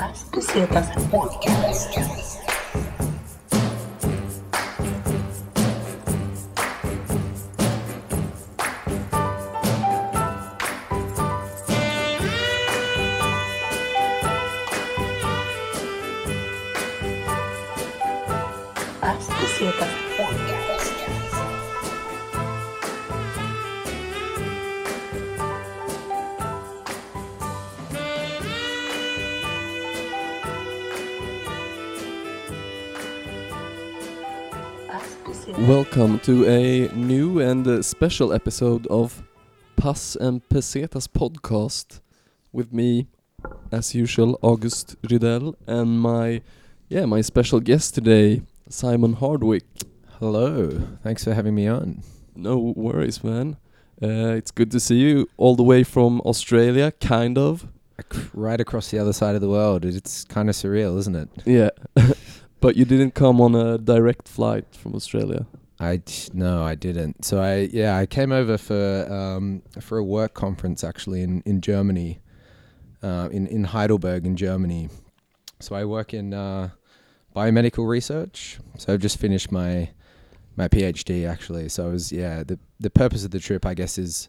As Pesetas Podcast. To a new and uh, special episode of Pass and Pesetas podcast with me, as usual, August Rydell, and my, yeah, my special guest today, Simon Hardwick. Hello. Thanks for having me on. No worries, man. Uh, it's good to see you all the way from Australia, kind of. Right across the other side of the world. It's kind of surreal, isn't it? Yeah. but you didn't come on a direct flight from Australia. I no, I didn't. So I yeah, I came over for um for a work conference actually in in Germany, uh, in in Heidelberg in Germany. So I work in uh, biomedical research. So I've just finished my my PhD actually. So I was yeah the the purpose of the trip I guess is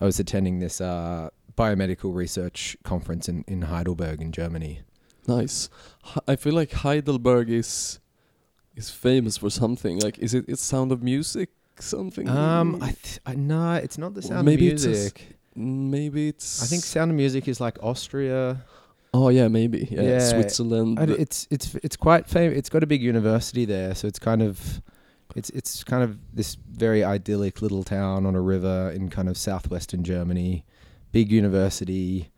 I was attending this uh, biomedical research conference in in Heidelberg in Germany. Nice. I feel like Heidelberg is is famous for something. Like, is it it's Sound of Music something? Um, I, th- I no, it's not the sound maybe of it's a music. maybe it's. I think Sound of Music is like Austria. Oh yeah, maybe. Yeah, Yeah, Switzerland. I it's it's it's quite famous. It's got a big university there, so it's kind of it's it's kind of this very idyllic little town on a river in kind of southwestern Germany. Big university.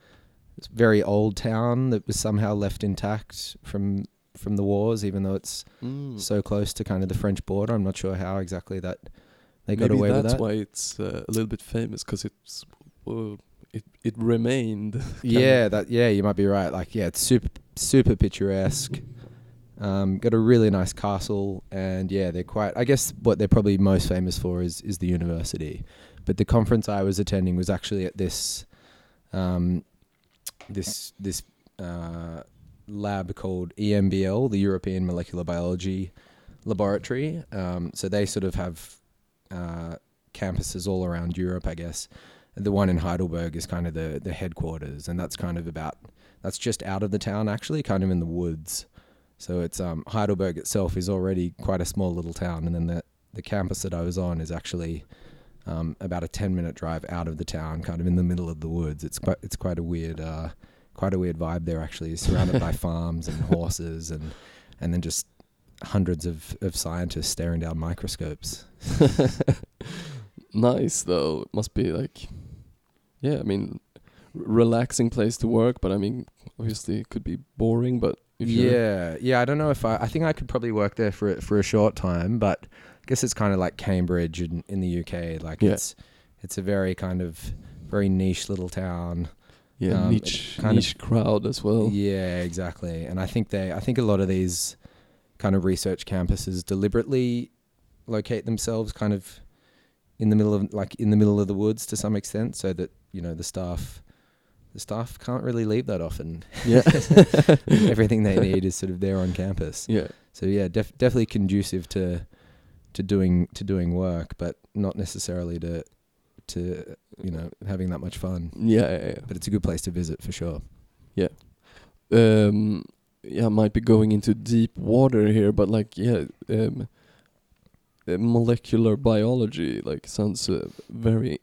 It's very old town that was somehow left intact from from the wars, even though it's Mm. so close to kind of the French border. I'm not sure how exactly that they got maybe away that's with that. That's why it's uh, a little bit famous because it's well, it it remained. Yeah, that yeah, you might be right. Like yeah, it's super super picturesque. Um, got a really nice castle, and yeah, they're quite. I guess what they're probably most famous for is is the university. But the conference I was attending was actually at this, um, this this uh, lab called EMBL, the European Molecular Biology Laboratory. Um, so they sort of have uh, campuses all around Europe, I guess the one in Heidelberg is kind of the the headquarters, and that's kind of about that's just out of the town actually, kind of in the woods. So it's um, Heidelberg itself is already quite a small little town, and then the the campus that I was on is actually um, about a ten minute drive out of the town, kind of in the middle of the woods. It's quite it's quite a weird uh, quite a weird vibe there actually, surrounded by farms and horses and and then just hundreds of, of scientists staring down microscopes. nice though. It must be like, yeah. I mean, r- relaxing place to work, but I mean, obviously it could be boring. But Yeah, yeah. I don't know if I. I think I could probably work there for a- for a short time, but I guess it's kind of like Cambridge in, in the UK. Like Yeah. it's it's a very kind of very niche little town. Yeah, um, niche kind of- crowd as well. Yeah, exactly. And I think they. I think a lot of these kind of research campuses deliberately locate themselves kind of in the middle of like in the middle of the woods to some extent, so that you know the staff. The staff can't really leave that often. Yeah. Everything they need is sort of there on campus. Yeah. So yeah, def- definitely conducive to to doing to doing work, but not necessarily to to you know having that much fun. Yeah, yeah, yeah. But it's a good place to visit for sure. Yeah. Um yeah I might be going into deep water here but like yeah um uh, molecular biology like sounds uh, very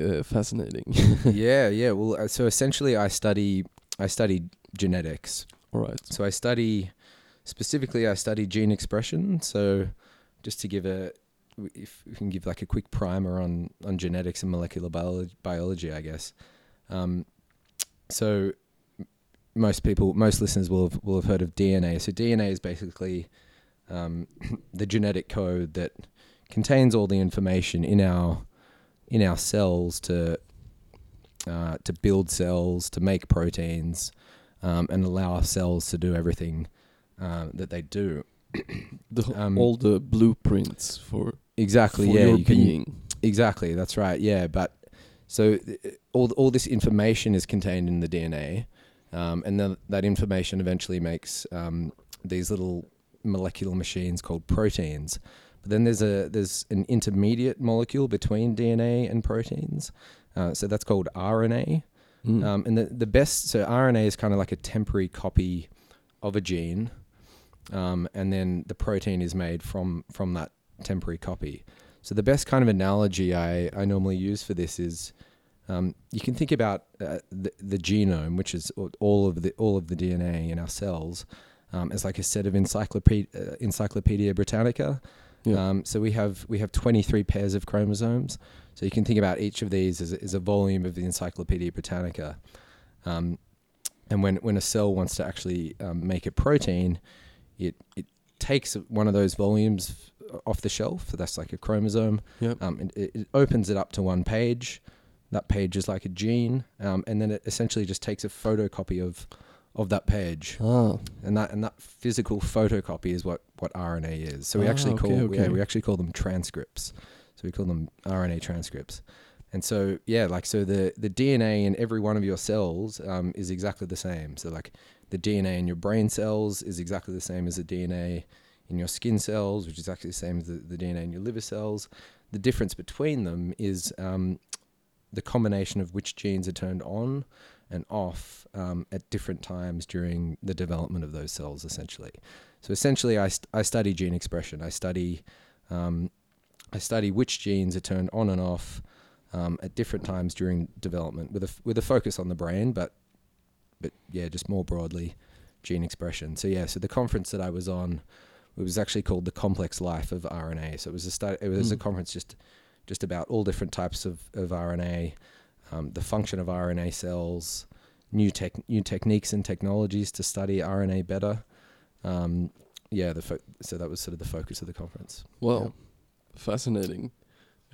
uh, fascinating yeah, yeah. Well, uh, so essentially, I study I study genetics. all right So I study specifically I study gene expression. So just to give a if we can give like a quick primer on on genetics and molecular biology, biology I guess. Um, so most people, most listeners will have, will have heard of DNA. So DNA is basically um, the genetic code that contains all the information in our in our cells to uh, to build cells, to make proteins, um, and allow our cells to do everything uh, that they do. The, um, all the blueprints for Exactly. for yeah. your You can, being Exactly, that's right. Yeah, but so th- all all this information is contained in the DNA, um, and then that information eventually makes um, these little molecular machines called proteins. But then there's a there's an intermediate molecule between DNA and proteins, uh, so that's called RNA. Mm. Um, and the the best so RNA is kind of like a temporary copy of a gene, um, and then the protein is made from from that temporary copy. So the best kind of analogy I, I normally use for this is um, you can think about uh, the, the genome, which is all of the all of the DNA in our cells, um, as like a set of encyclopedia, uh, Encyclopedia Britannica. Yeah. Um, so we have we have 23 pairs of chromosomes. So you can think about each of these as a, as a volume of the Encyclopedia Britannica. Um, and when when a cell wants to actually um, make a protein, it it takes one of those volumes off the shelf. So that's like a chromosome. Yep. Um, and it, it opens it up to one page. That page is like a gene, um, and then it essentially just takes a photocopy of of that page, ah. and that and that physical photocopy is what what RNA is. So we Ah, actually okay, call yeah okay. we actually call them transcripts. So we call them RNA transcripts. And so yeah, like so the the DNA in every one of your cells um, is exactly the same. So like the DNA in your brain cells is exactly the same as the DNA in your skin cells, which is exactly the same as the, the DNA in your liver cells. The difference between them is um, the combination of which genes are turned on and off um, at different times during the development of those cells, essentially. So essentially, I, st- I study gene expression. I study um, I study which genes are turned on and off um, at different times during development, with a f- with a focus on the brain, but but yeah, just more broadly, gene expression. So yeah, so the conference that I was on, it was actually called the Complex Life of RNA. So it was a stu- it was a Mm. conference just just about all different types of of RNA, um, the function of RNA cells, new tech new techniques and technologies to study RNA better. Um, yeah, the fo- so that was sort of the focus of the conference. Wow, fascinating.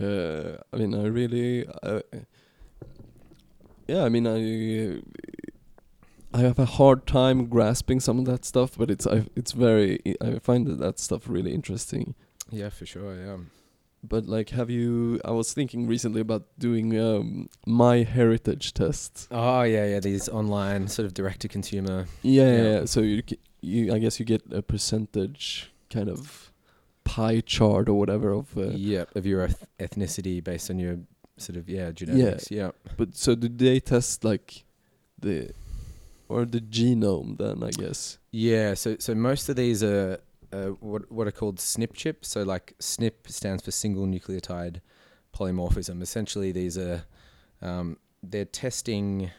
Uh, I mean, I really, uh, yeah. I mean, I, I have a hard time grasping some of that stuff, but it's I, it's very. I find that, that stuff really interesting. Yeah, for sure. Yeah. But like, have you? I was thinking recently about doing um, my heritage test. Oh yeah, yeah. These online sort of direct to consumer. Yeah, Yeah. yeah. yeah. So you, you, I guess you get a percentage kind of pie chart or whatever of. Uh, yeah, of your eth- ethnicity based on your sort of yeah genetics. Yeah. But so do they test like the or the genome then? I guess. Yeah. So so most of these are uh, what what are called SNP chips. So like SNP stands for single nucleotide polymorphism. Essentially, these are um, they're testing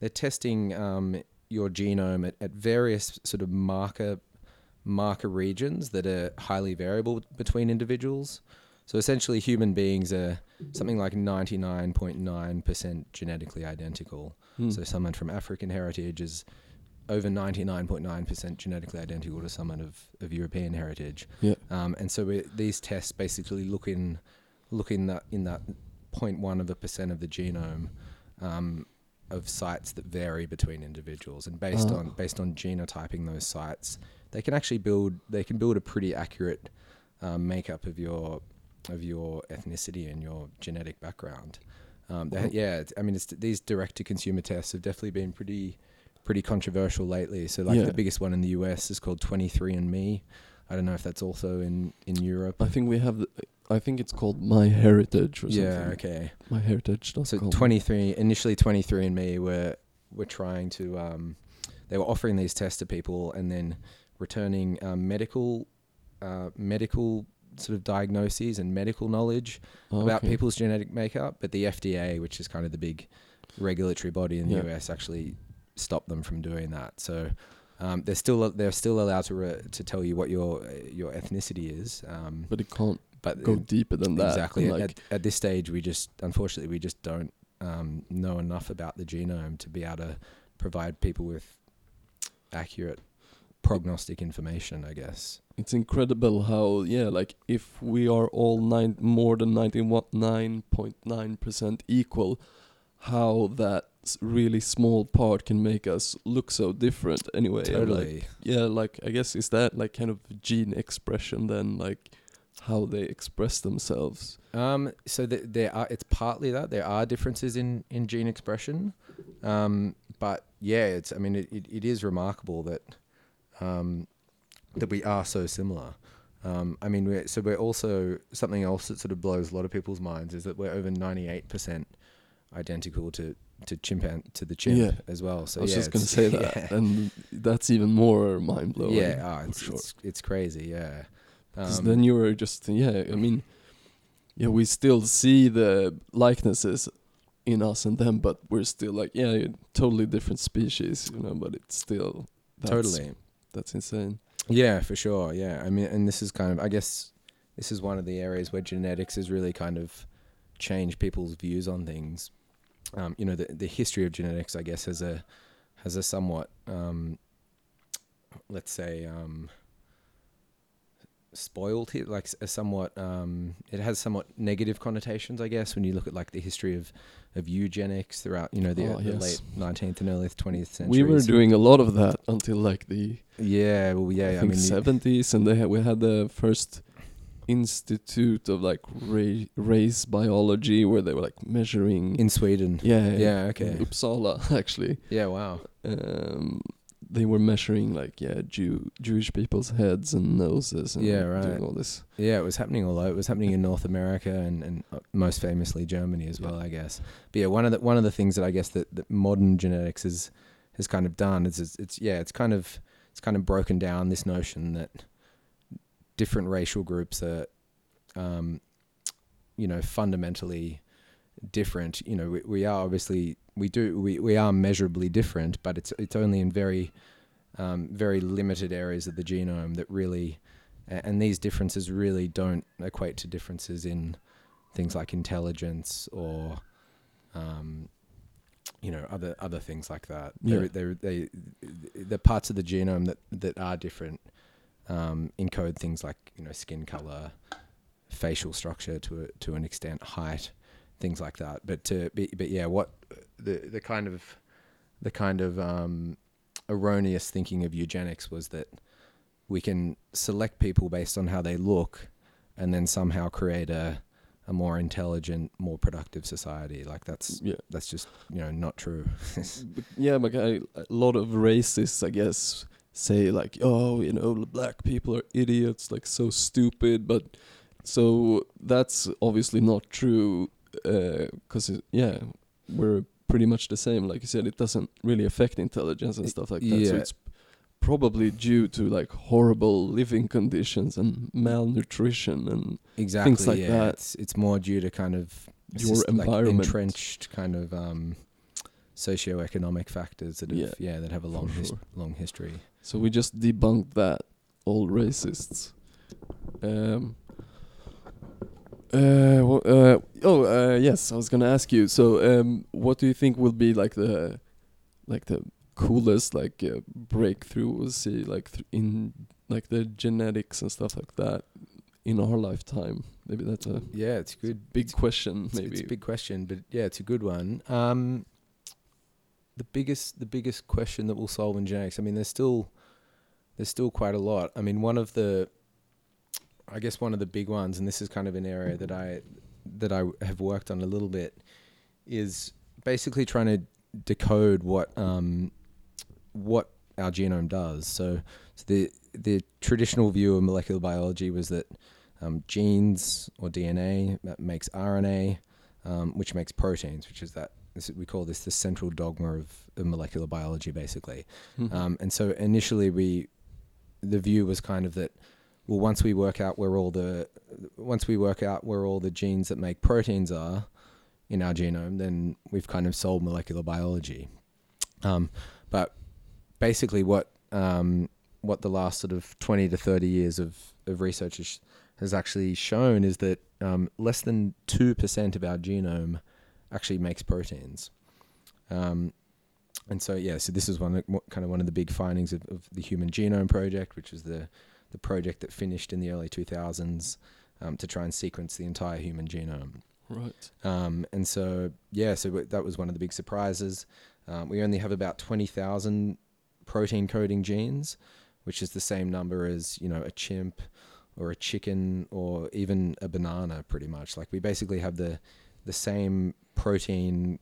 they're testing um, your genome at, at various sort of marker marker regions that are highly variable between individuals. So essentially, human beings are something like 99.9% genetically identical. Hmm. So someone from African heritage is over 99.9% genetically identical to someone of, of European heritage. Yeah. Um, and so we, these tests basically look in look in that in that 0.1 of a percent of the genome um, of sites that vary between individuals, and based Ah. on based on genotyping those sites, they can actually build they can build a pretty accurate um, makeup of your of your ethnicity and your genetic background. Um, they, Wow. yeah, I mean, it's, these direct to consumer tests have definitely been pretty pretty controversial lately. So, like Yeah. the biggest one in the US is called 23andMe. I don't know if that's also in in Europe. I think we have. The, I think it's called My Heritage or Yeah, something. okay. My Heritage. So 23 initially 23andMe were were trying to um, they were offering these tests to people and then returning um, medical uh, medical sort of diagnoses and medical knowledge about people's genetic makeup, but the FDA, which is kind of the big regulatory body in the Yeah. US, actually stopped them from doing that. So um, they're still they're still allowed to re- to tell you what your your ethnicity is, um, But it can't but go deeper than that. exactly at, Like, at, at this stage, we just unfortunately we just don't um, know enough about the genome to be able to provide people with accurate prognostic information. I guess. It's incredible how yeah, like if we are all nine more than ninety nine point nine percent equal, how that really small part can make us look so different anyway. and, like, Totally. yeah, like I guess is that like kind of gene expression then like how they express themselves. Um, so th- there are. It's partly that there are differences in in gene expression, um, but yeah, it's. I mean, it, it, it is remarkable that um, that we are so similar. Um, I mean, we're, so we're also something else that sort of blows a lot of people's minds is that we're over ninety eight percent identical to to chimpan to the chimp Yeah. as well. So I was yeah, just gonna say that, yeah. and that's even more mind blowing. Yeah, ah, for it's, sure. it's it's crazy. Yeah. 'Cause Um, then you were just yeah. I mean, yeah, we still see the likenesses in us and them, but we're still like yeah, totally different species, you know. But it's still that's, totally. that's insane. Yeah, for sure. Yeah, I mean, and this is kind of, I guess, this is one of the areas where genetics has really kind of changed people's views on things. Um, you know, the the history of genetics, I guess, has a has a somewhat, um, let's say, um, spoiled it, like a somewhat, um, it has somewhat negative connotations, I guess, when you look at like the history of of eugenics throughout, you know, the, Oh, the yes. late nineteenth and early twentieth century. We were doing a lot of that until like the yeah, well, yeah, I I think mean, seventies, and they had, we had the first institute of like ra- race biology where they were like measuring. in Sweden. yeah, Yeah, okay. Uppsala actually. Yeah, wow. Um, they were measuring like yeah Jew Jewish people's heads and noses and Yeah, right. doing all this. Yeah, it was happening all over. It was happening in North America and, and uh, most famously Germany as well, I guess. But yeah, one of the one of the things that I guess that, that modern genetics has has kind of done is it's, it's yeah, it's kind of it's kind of broken down this notion that different racial groups are, um, you know, fundamentally different. You know, we, we are obviously we do we, we are measurably different, but it's it's only in very um, very limited areas of the genome that really and these differences really don't equate to differences in things like intelligence or um, you know other other things like that. Yeah. They're, they're, they the parts of the genome that that are different um, encode things like you know skin color, facial structure to a, to an extent, height, things like that. But to but, but yeah, what the the kind of the kind of um, erroneous thinking of eugenics was that we can select people based on how they look and then somehow create a a more intelligent, more productive society. Like that's Yeah, that's just you know not true. yeah, but a lot of racists, I guess, say like, oh, you know, black people are idiots, like so stupid. But so that's obviously not true, because yeah, we're pretty much the same. Like you said, it doesn't really affect intelligence and stuff like that. So it's probably due to like horrible living conditions and malnutrition and exactly like yeah. that. It's it's more due to kind of Your syst- like environment. entrenched kind of um, socioeconomic factors that have Yeah, yeah, that have a long his- sure. long history. So we just debunked that, all racists. Um. Uh, wha- uh, oh, uh, yes, I was gonna ask you. So, um, what do you think will be like the, like the coolest like uh, breakthrough we'll see like th- in like the genetics and stuff like that in our lifetime? Maybe that's a Yeah, it's good. big question. It's, Maybe it's a big question, but yeah, it's a good one. Um, the biggest the biggest question that we'll solve in genetics. I mean, there's still there's still quite a lot. I mean, one of the I guess one of the big ones, and this is kind of an area that I that I have worked on a little bit, is basically trying to decode what um, what our genome does. So, so the the traditional view of molecular biology was that um, genes or DNA that makes RNA, um, which makes proteins, which is that this, we call this the central dogma of, of molecular biology, basically. Mhm. Um, and so initially, we the view was kind of that. Well, once we work out where all the once we work out where all the genes that make proteins are in our genome, then we've kind of solved molecular biology. Um, but basically, what um, what the last sort of twenty to thirty years of of research has, has actually shown is that um, less than two percent of our genome actually makes proteins. Um, and so yeah, so this is one kind of one of the big findings of, of the Human Genome Project, which is the the project that finished in the early 2000s um, to try and sequence the entire human genome. right. Um, and so, yeah, so w- that was one of the big surprises. Um, we only have about 20,000 protein coding genes, which is the same number as, you know, a chimp or a chicken or even a banana pretty much like we basically have the the same protein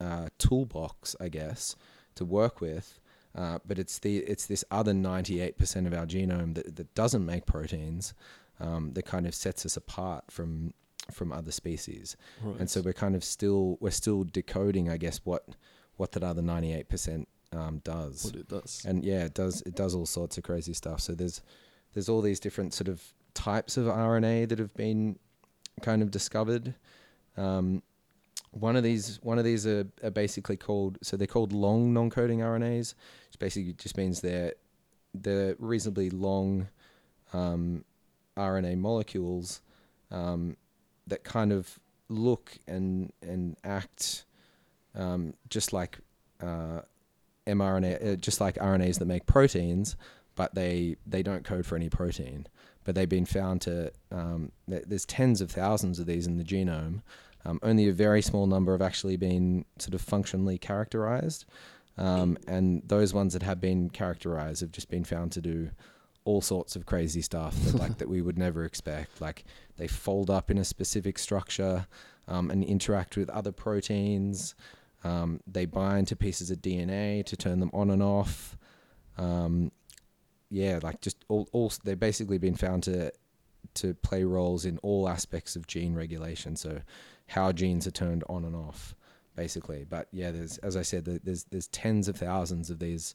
uh, toolbox i guess to work with uh, but it's the it's this other 98% of our genome that, that doesn't make proteins um, that kind of sets us apart from from other species Right. and so we're kind of still we're still decoding i guess what what that other 98% um, does what it does. and yeah, it does it does all sorts of crazy stuff. So there's there's all these different sort of types of RNA that have been kind of discovered. Um, one of these one of these are, are basically called so they're called long non-coding RNAs, which basically just means they're they're reasonably long um, RNA molecules um, that kind of look and and act um, just like uh, mRNA, uh, just like RNAs that make proteins, but they they don't code for any protein. But they've been found to um, th- there's tens of thousands of these in the genome. Um, only a very small number have actually been sort of functionally characterized, um, and those ones that have been characterized have just been found to do all sorts of crazy stuff that like that we would never expect. Like they fold up in a specific structure um, and interact with other proteins. Um, they bind to pieces of DNA to turn them on and off. Um, yeah, like just all, all they've basically been found to to play roles in all aspects of gene regulation. So how genes are turned on and off, basically. But yeah, there's as I said, there's there's tens of thousands of these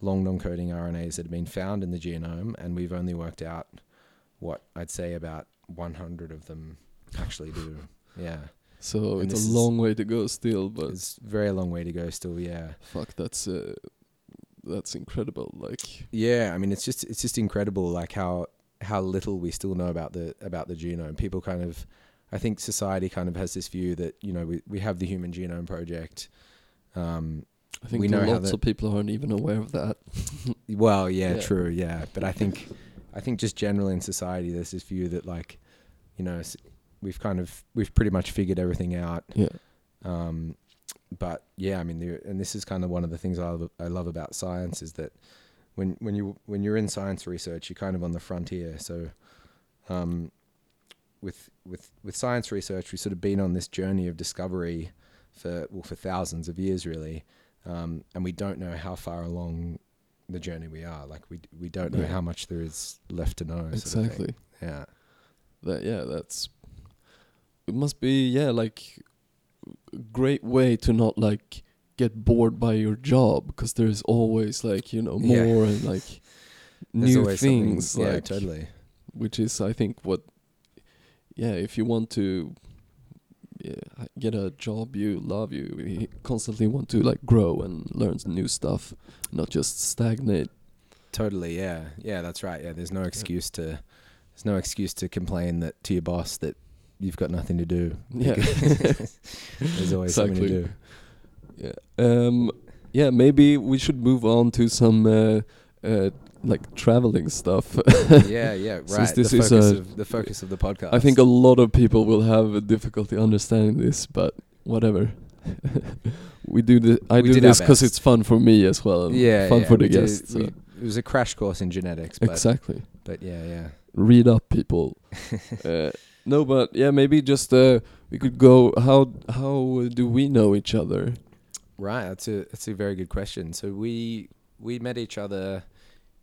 long non-coding RNAs that have been found in the genome, and we've only worked out what I'd say about 100 of them actually do. Yeah, So and it's a long way to go still, but it's a very long way to go still. Yeah. fuck, that's uh, that's incredible. Like, Yeah, I mean it's just it's just incredible like how how little we still know about the about the genome. People kind of I think society kind of has this view that, you know, we we have the human genome project. Um I think We know lots of people aren't even aware of that. well, yeah, Yeah. true, yeah, but I think I think just generally in society there's this view that like, you know, we've kind of we've pretty much figured everything out. Yeah. Um, but yeah, I mean, the, and this is kind of one of the things I love, I love about science is that when when you when you're in science research, you're kind of on the frontier. So, um, with with with science research, we've sort of been on this journey of discovery for well for thousands of years, really, um, and we don't know how far along the journey we are. Like we we don't know Yeah. how much there is left to know. sort of exactly. Yeah. That yeah, that's. It must be yeah, like a great way to not like get bored by your job because there's always like you know Yeah. more and like new things. Yeah, like, totally. which is I think what yeah if you want to yeah, get a job you love you you constantly want to like grow and learn new stuff not just stagnate Totally, yeah, yeah, that's right. Yeah, there's no excuse to, there's no excuse to complain that to your boss that you've got nothing to do. yeah There's always something to do. yeah um yeah maybe we should move on to some uh, uh like traveling stuff yeah, yeah, right. Since this the is focus a- of the focus of the podcast. I think a lot of people will have a difficulty understanding this, but whatever. we do the. I We do this because it's fun for me as well. yeah, fun yeah, for the guests. so. it was a crash course in genetics, but exactly. but yeah, yeah. Read up, people. uh, no, but yeah, maybe just uh, we could go. How how do we know each other? Right, that's a that's a very good question. So we we met each other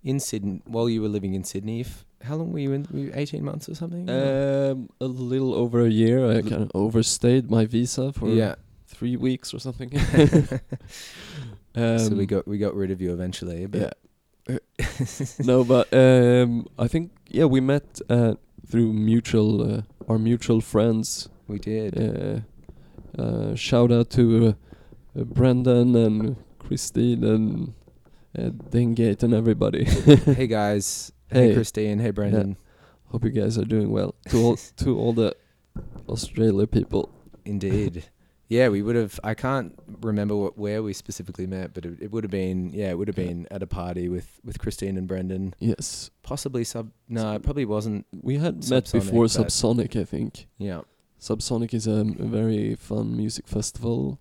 in Sydney while you were living in Sydney. F- How long were you in? Were you eighteen months or something? Um, a little over a year. I kind of overstayed my visa for yeah. three weeks or something. um, so we got we got rid of you eventually, but yeah. no, but um, I think yeah, we met uh, through mutual uh, our mutual friends. we did. Uh, uh, shout out to uh, uh, Brendan and Christine and uh, Dingate and everybody. hey guys. Hey, Hey. Christine. Hey Brendan. Hope you guys are doing well. To all to all the Australia people. Indeed. Yeah, we would have. I can't remember what, where we specifically met, but it, it would have been. Yeah, it would have been at a party with with Christine and Brendan. Yes, Possibly sub. No, it probably wasn't. we had met before Subsonic, I think. Yeah. Subsonic is a very fun music festival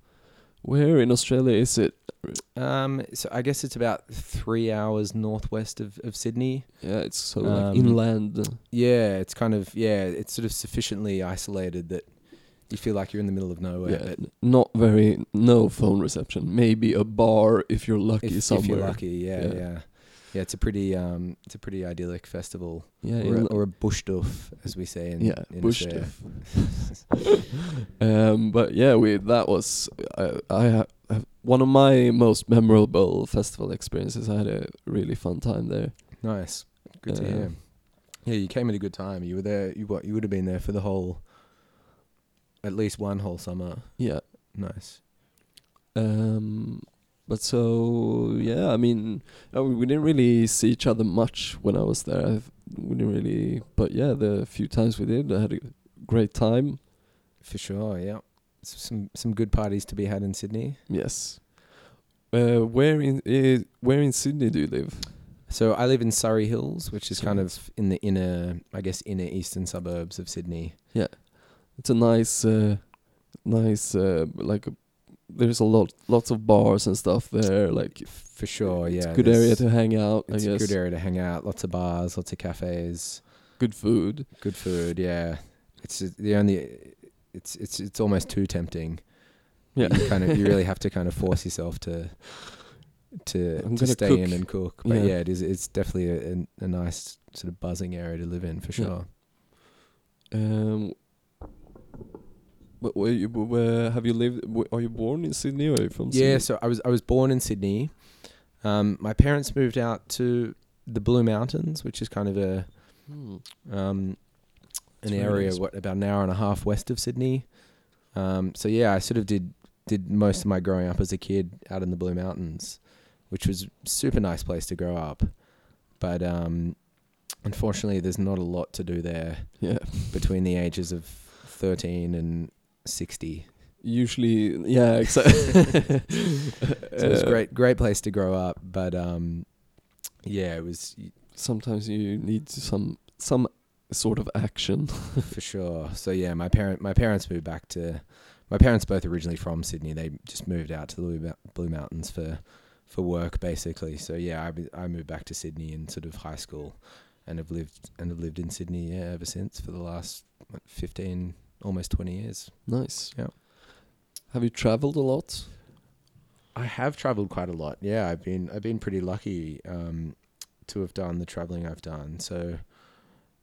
Where in Australia is it? Um, so I guess it's about three hours northwest of, of Sydney. Yeah, it's so Um, like inland. Yeah, it's kind of yeah, it's sort of sufficiently isolated that you feel like you're in the middle of nowhere. Yeah, but not very no phone reception. Maybe a bar if you're lucky if, somewhere. if you're lucky, yeah, Yeah. yeah, yeah, It's a pretty um, it's a pretty idyllic festival, Yeah, or, a, or a bush doof, as we say in yeah, in bush Australia. stuff. um, but yeah, we that was I, I ha- one of my most memorable festival experiences. I had a really fun time there. Nice, good to Uh, hear. Yeah, you came at a good time. You were there. You what? You would have been there for the whole, at least one whole summer. Yeah. Nice. Um, but so yeah, I mean, uh, we we didn't really see each other much when I was there. I've, we didn't really, but yeah, the few times we did, I had a great time. For sure, yeah. S- Some some good parties to be had in Sydney. Yes. Uh, where in uh, where in Sydney do you live? So I live in Surry Hills, which is kind of in the inner, I guess, inner eastern suburbs of Sydney. Yeah, it's a nice, uh, nice uh, like. A, there's a lot, lots of bars and stuff there. Like For sure, it's yeah. a good area to hang out. I It's guess a good area to hang out. Lots of bars, lots of cafes, good food. good food. Yeah, it's the only. It's it's it's almost too tempting. Yeah, you kind of you really have to kind of force yourself to to, I'm to stay cook. in and cook. But Yeah. yeah, it is. It's definitely a, a, a nice sort of buzzing area to live in for Yeah. sure. Um, but where you where have you lived? Are you born in Sydney or are you from Yeah, Sydney? so I was I was born in Sydney. Um, my parents moved out to the Blue Mountains, which is kind of a Hmm. um, an area nice. what about an hour and a half west of Sydney. Um, so yeah, I sort of did did most of my growing up as a kid out in the Blue Mountains, which was super nice place to grow up. But um, unfortunately, there's not a lot to do there Yeah. between the ages of thirteen and sixty. Usually, yeah, exactly. So it was a great great place to grow up, but um, yeah, it was Sometimes you need some some sort of action. for sure. So yeah, my parent my parents moved back to my parents both originally from Sydney. They just moved out to the Blue, Mountains for for work basically. So yeah, I I moved back to Sydney in sort of high school, and have lived and have lived in Sydney yeah, ever since for the last what, fifteen almost twenty years. nice. Yeah. Have you traveled a lot? I have traveled quite a lot. Yeah, I've been I've been pretty lucky um, to have done the traveling I've done. So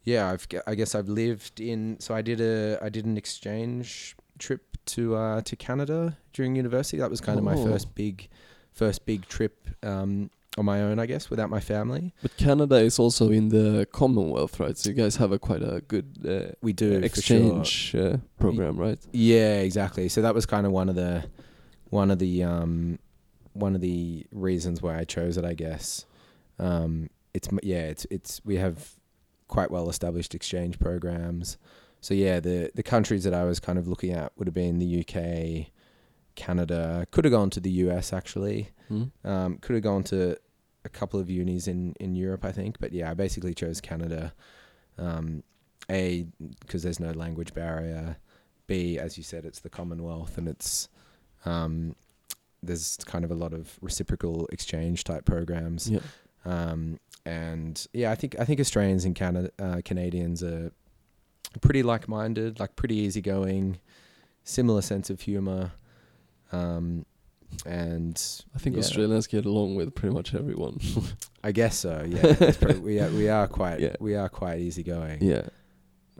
yeah, I've I guess I've lived in. So I did a I did an exchange trip to uh, to Canada during university. That was kind of my Oh. first big first big trip um, on my own, I guess, without my family. But Canada is also in the Commonwealth, right? So you guys have a quite a good uh, We do for sure. exchange uh, program, right? Yeah, exactly. So that was kind of one of the one of the um one of the reasons why I chose it, I guess. Um it's yeah, it's it's we have quite well established exchange programs. So yeah, the the countries that I was kind of looking at would have been the UK, Canada, could have gone to the US actually. Hmm? Um, could have gone to a couple of unis in, in Europe, I think. But yeah, I basically chose Canada. Um, a, because there's no language barrier. B, as you said, it's the Commonwealth and it's, um, there's kind of a lot of reciprocal exchange type programs. Yeah. Um, and yeah, I think I think Australians and Canada uh, Canadians are pretty like minded, like pretty easygoing, similar sense of humor. Um, and I think yeah. Australians get along with pretty much everyone. I guess so. Yeah, probably, we are we are quite Yeah. we are quite easygoing. yeah.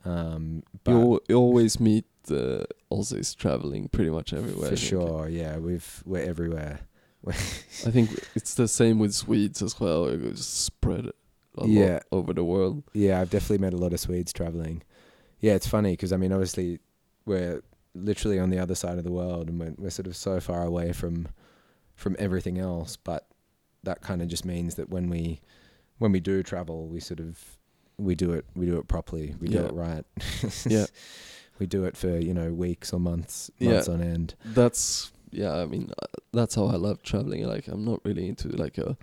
Um, but You, you always meet uh, Aussies traveling pretty much everywhere. For sure, yeah, we've we're everywhere. I think it's the same with Swedes as well. It goes spread a lot Yeah. over the world. Yeah, I've definitely met a lot of Swedes traveling. Yeah, it's funny because I mean, obviously, we're literally on the other side of the world, and we're, we're sort of so far away from from everything else. But that kind of just means that when we when we do travel, we sort of we do it we do it properly. We do it right. Yeah. we do it for you know weeks or months Yeah. months on end. That's yeah. I mean, uh, that's how I love traveling. Like, I'm not really into like a,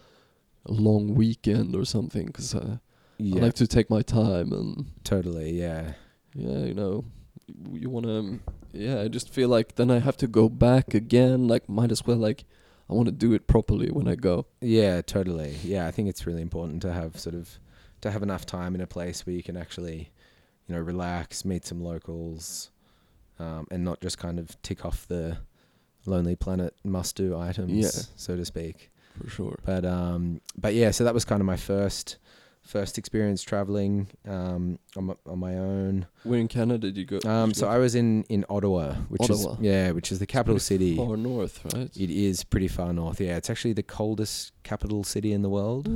a long weekend or something because uh, Yeah, I like to take my time and totally. Yeah, yeah, you know, you want to yeah, I just feel like then I have to go back again. Like, might as well like, I want to do it properly when I go. Yeah, totally. Yeah, I think it's really important to have sort of to have enough time in a place where you can actually, you know, relax, meet some locals, um, and not just kind of tick off the Lonely Planet must-do items, Yeah. so to speak. For sure. But um, but yeah, so that was kind of my first first experience traveling um, on my, on my own. Where in Canada did you go? Um, so I was in in Ottawa, which Ottawa. is yeah, which is the capital city. Far north, right? It is pretty far north. Yeah, it's actually the coldest capital city in the world.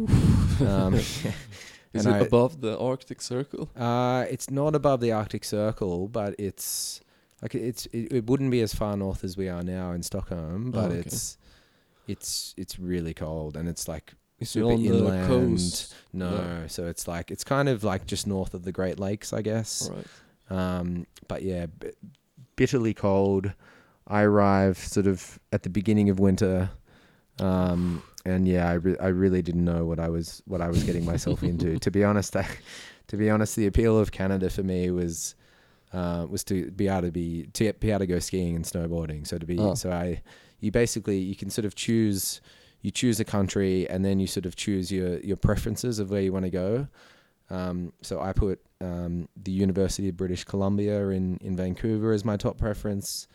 um, Is it I- above the Arctic Circle? Uh, it's not above the Arctic Circle, but it's like it's it, it wouldn't be as far north as we are now in Stockholm, but Oh, okay. it's it's it's really cold and it's like super on inland. the coast? no, No. so it's like it's kind of like just north of the Great Lakes, I guess. Right. Um, but yeah, b- bitterly cold. I arrived sort of at the beginning of winter, um, and yeah, I, re- I really didn't know what I was what I was getting myself into. To be honest, I, to be honest, the appeal of Canada for me was uh, was to be able to be to be able to go skiing and snowboarding. So to be Oh. so I you basically you can sort of choose you choose a country and then you sort of choose your your preferences of where you want to go. Um, so I put um, the University of British Columbia in, in Vancouver as my top preference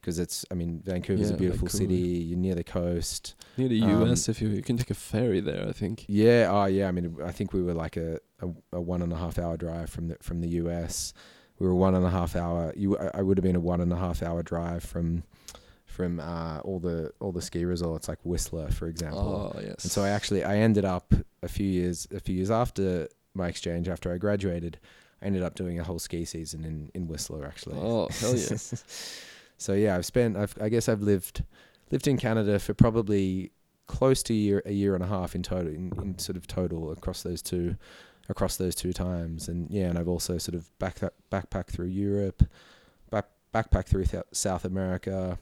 because it's I mean Vancouver's Yeah, a beautiful Vancouver. city. You're near the coast. Near the Um, US, if you you can take a ferry there, I think. Yeah. Oh yeah. I mean I think we were like a, a, a one and a half hour drive from the from the US. We were one and a half hour. You I would have been a one and a half hour drive from from uh, all the all the ski resorts like Whistler for example. Oh yes. And so I actually I ended up a few years a few years after my exchange after I graduated, I ended up doing a whole ski season in in Whistler actually. Oh hell yeah. so yeah, I've spent I've I guess I've lived lived in Canada for probably close to a year a year and a half in total in, in sort of total across those two across those two times and yeah and I've also sort of back backpacked through Europe back backpacked through Th- South America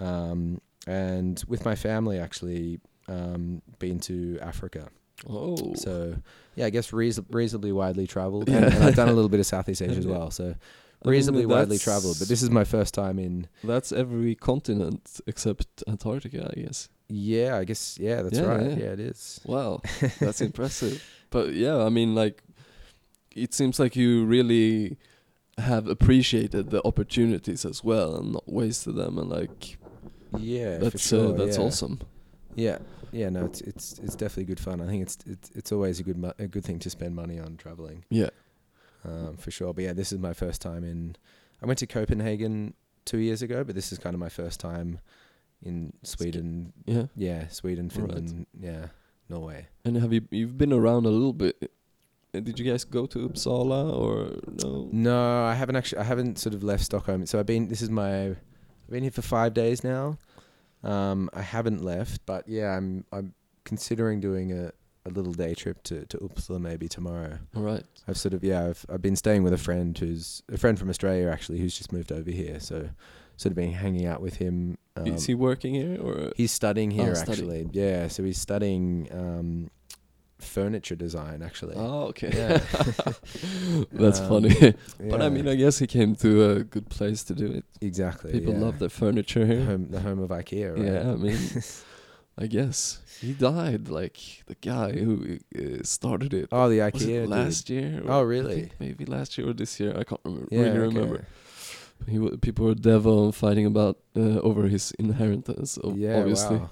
um, and with my family actually um, been to Africa Oh. so yeah I guess reason- reasonably widely traveled Yeah. and, and I've done a little bit of Southeast Asia as well so I mean, reasonably widely traveled but this is my first time in That's every continent except Antarctica, I guess. Yeah, I guess yeah, that's Yeah, right. yeah. Yeah. it is. Wow, that's impressive. But yeah, I mean, like, it seems like you really have appreciated the opportunities as well and not wasted them, and like Yeah, for that's sure. uh, that's yeah. awesome. Yeah, yeah, no, it's it's it's definitely good fun. I think it's it's it's always a good mo- a good thing to spend money on traveling, Yeah. um, for sure. But yeah, this is my first time in. I went to Copenhagen two years ago, but this is kind of my first time in Sweden. Yeah. Yeah, Sweden, Right. Finland, yeah, Norway. And have you you've been around a little bit? Uh, Did you guys go to Uppsala or no? No, I haven't actually. I haven't sort of left Stockholm. So I've been. This is my. I've been here for five days now. Um, I haven't left, but yeah, I'm. I'm considering doing a, a little day trip to to Uppsala maybe tomorrow. All right. I've sort of yeah. I've I've been staying with a friend who's a friend from Australia actually who's just moved over here. So sort of been hanging out with him. Um, Is he working here or? he's studying Oh, here studying. actually. Yeah. So he's studying um, furniture design actually. Oh, okay. Yeah. That's Um, funny. But I mean, I guess he came to a good place to do it. exactly. People yeah. love their furniture the here. home, the home of IKEA, right? Yeah, I mean, I guess he died like the guy who uh, started it. Oh, the IKEA last year? Oh, really? maybe last year or this year. I can't remember. Yeah, really okay. remember. He people were devil fighting about uh, over his inheritance. Yeah, obviously. wow.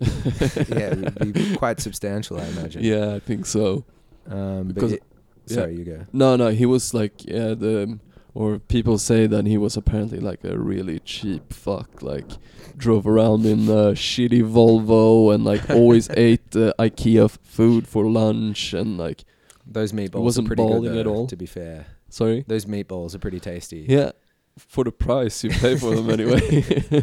yeah, it would be quite substantial, I imagine. yeah, I think so. Um, Because- it- yeah. sorry, you go. No, no, he was like yeah the or people say that he was apparently like a really cheap fuck, like drove around in a shitty Volvo and like always ate uh, IKEA food for lunch and like Those meatballs wasn't are pretty good at all. To be fair, sorry. those meatballs are pretty tasty. Yeah, for the price you pay for them anyway.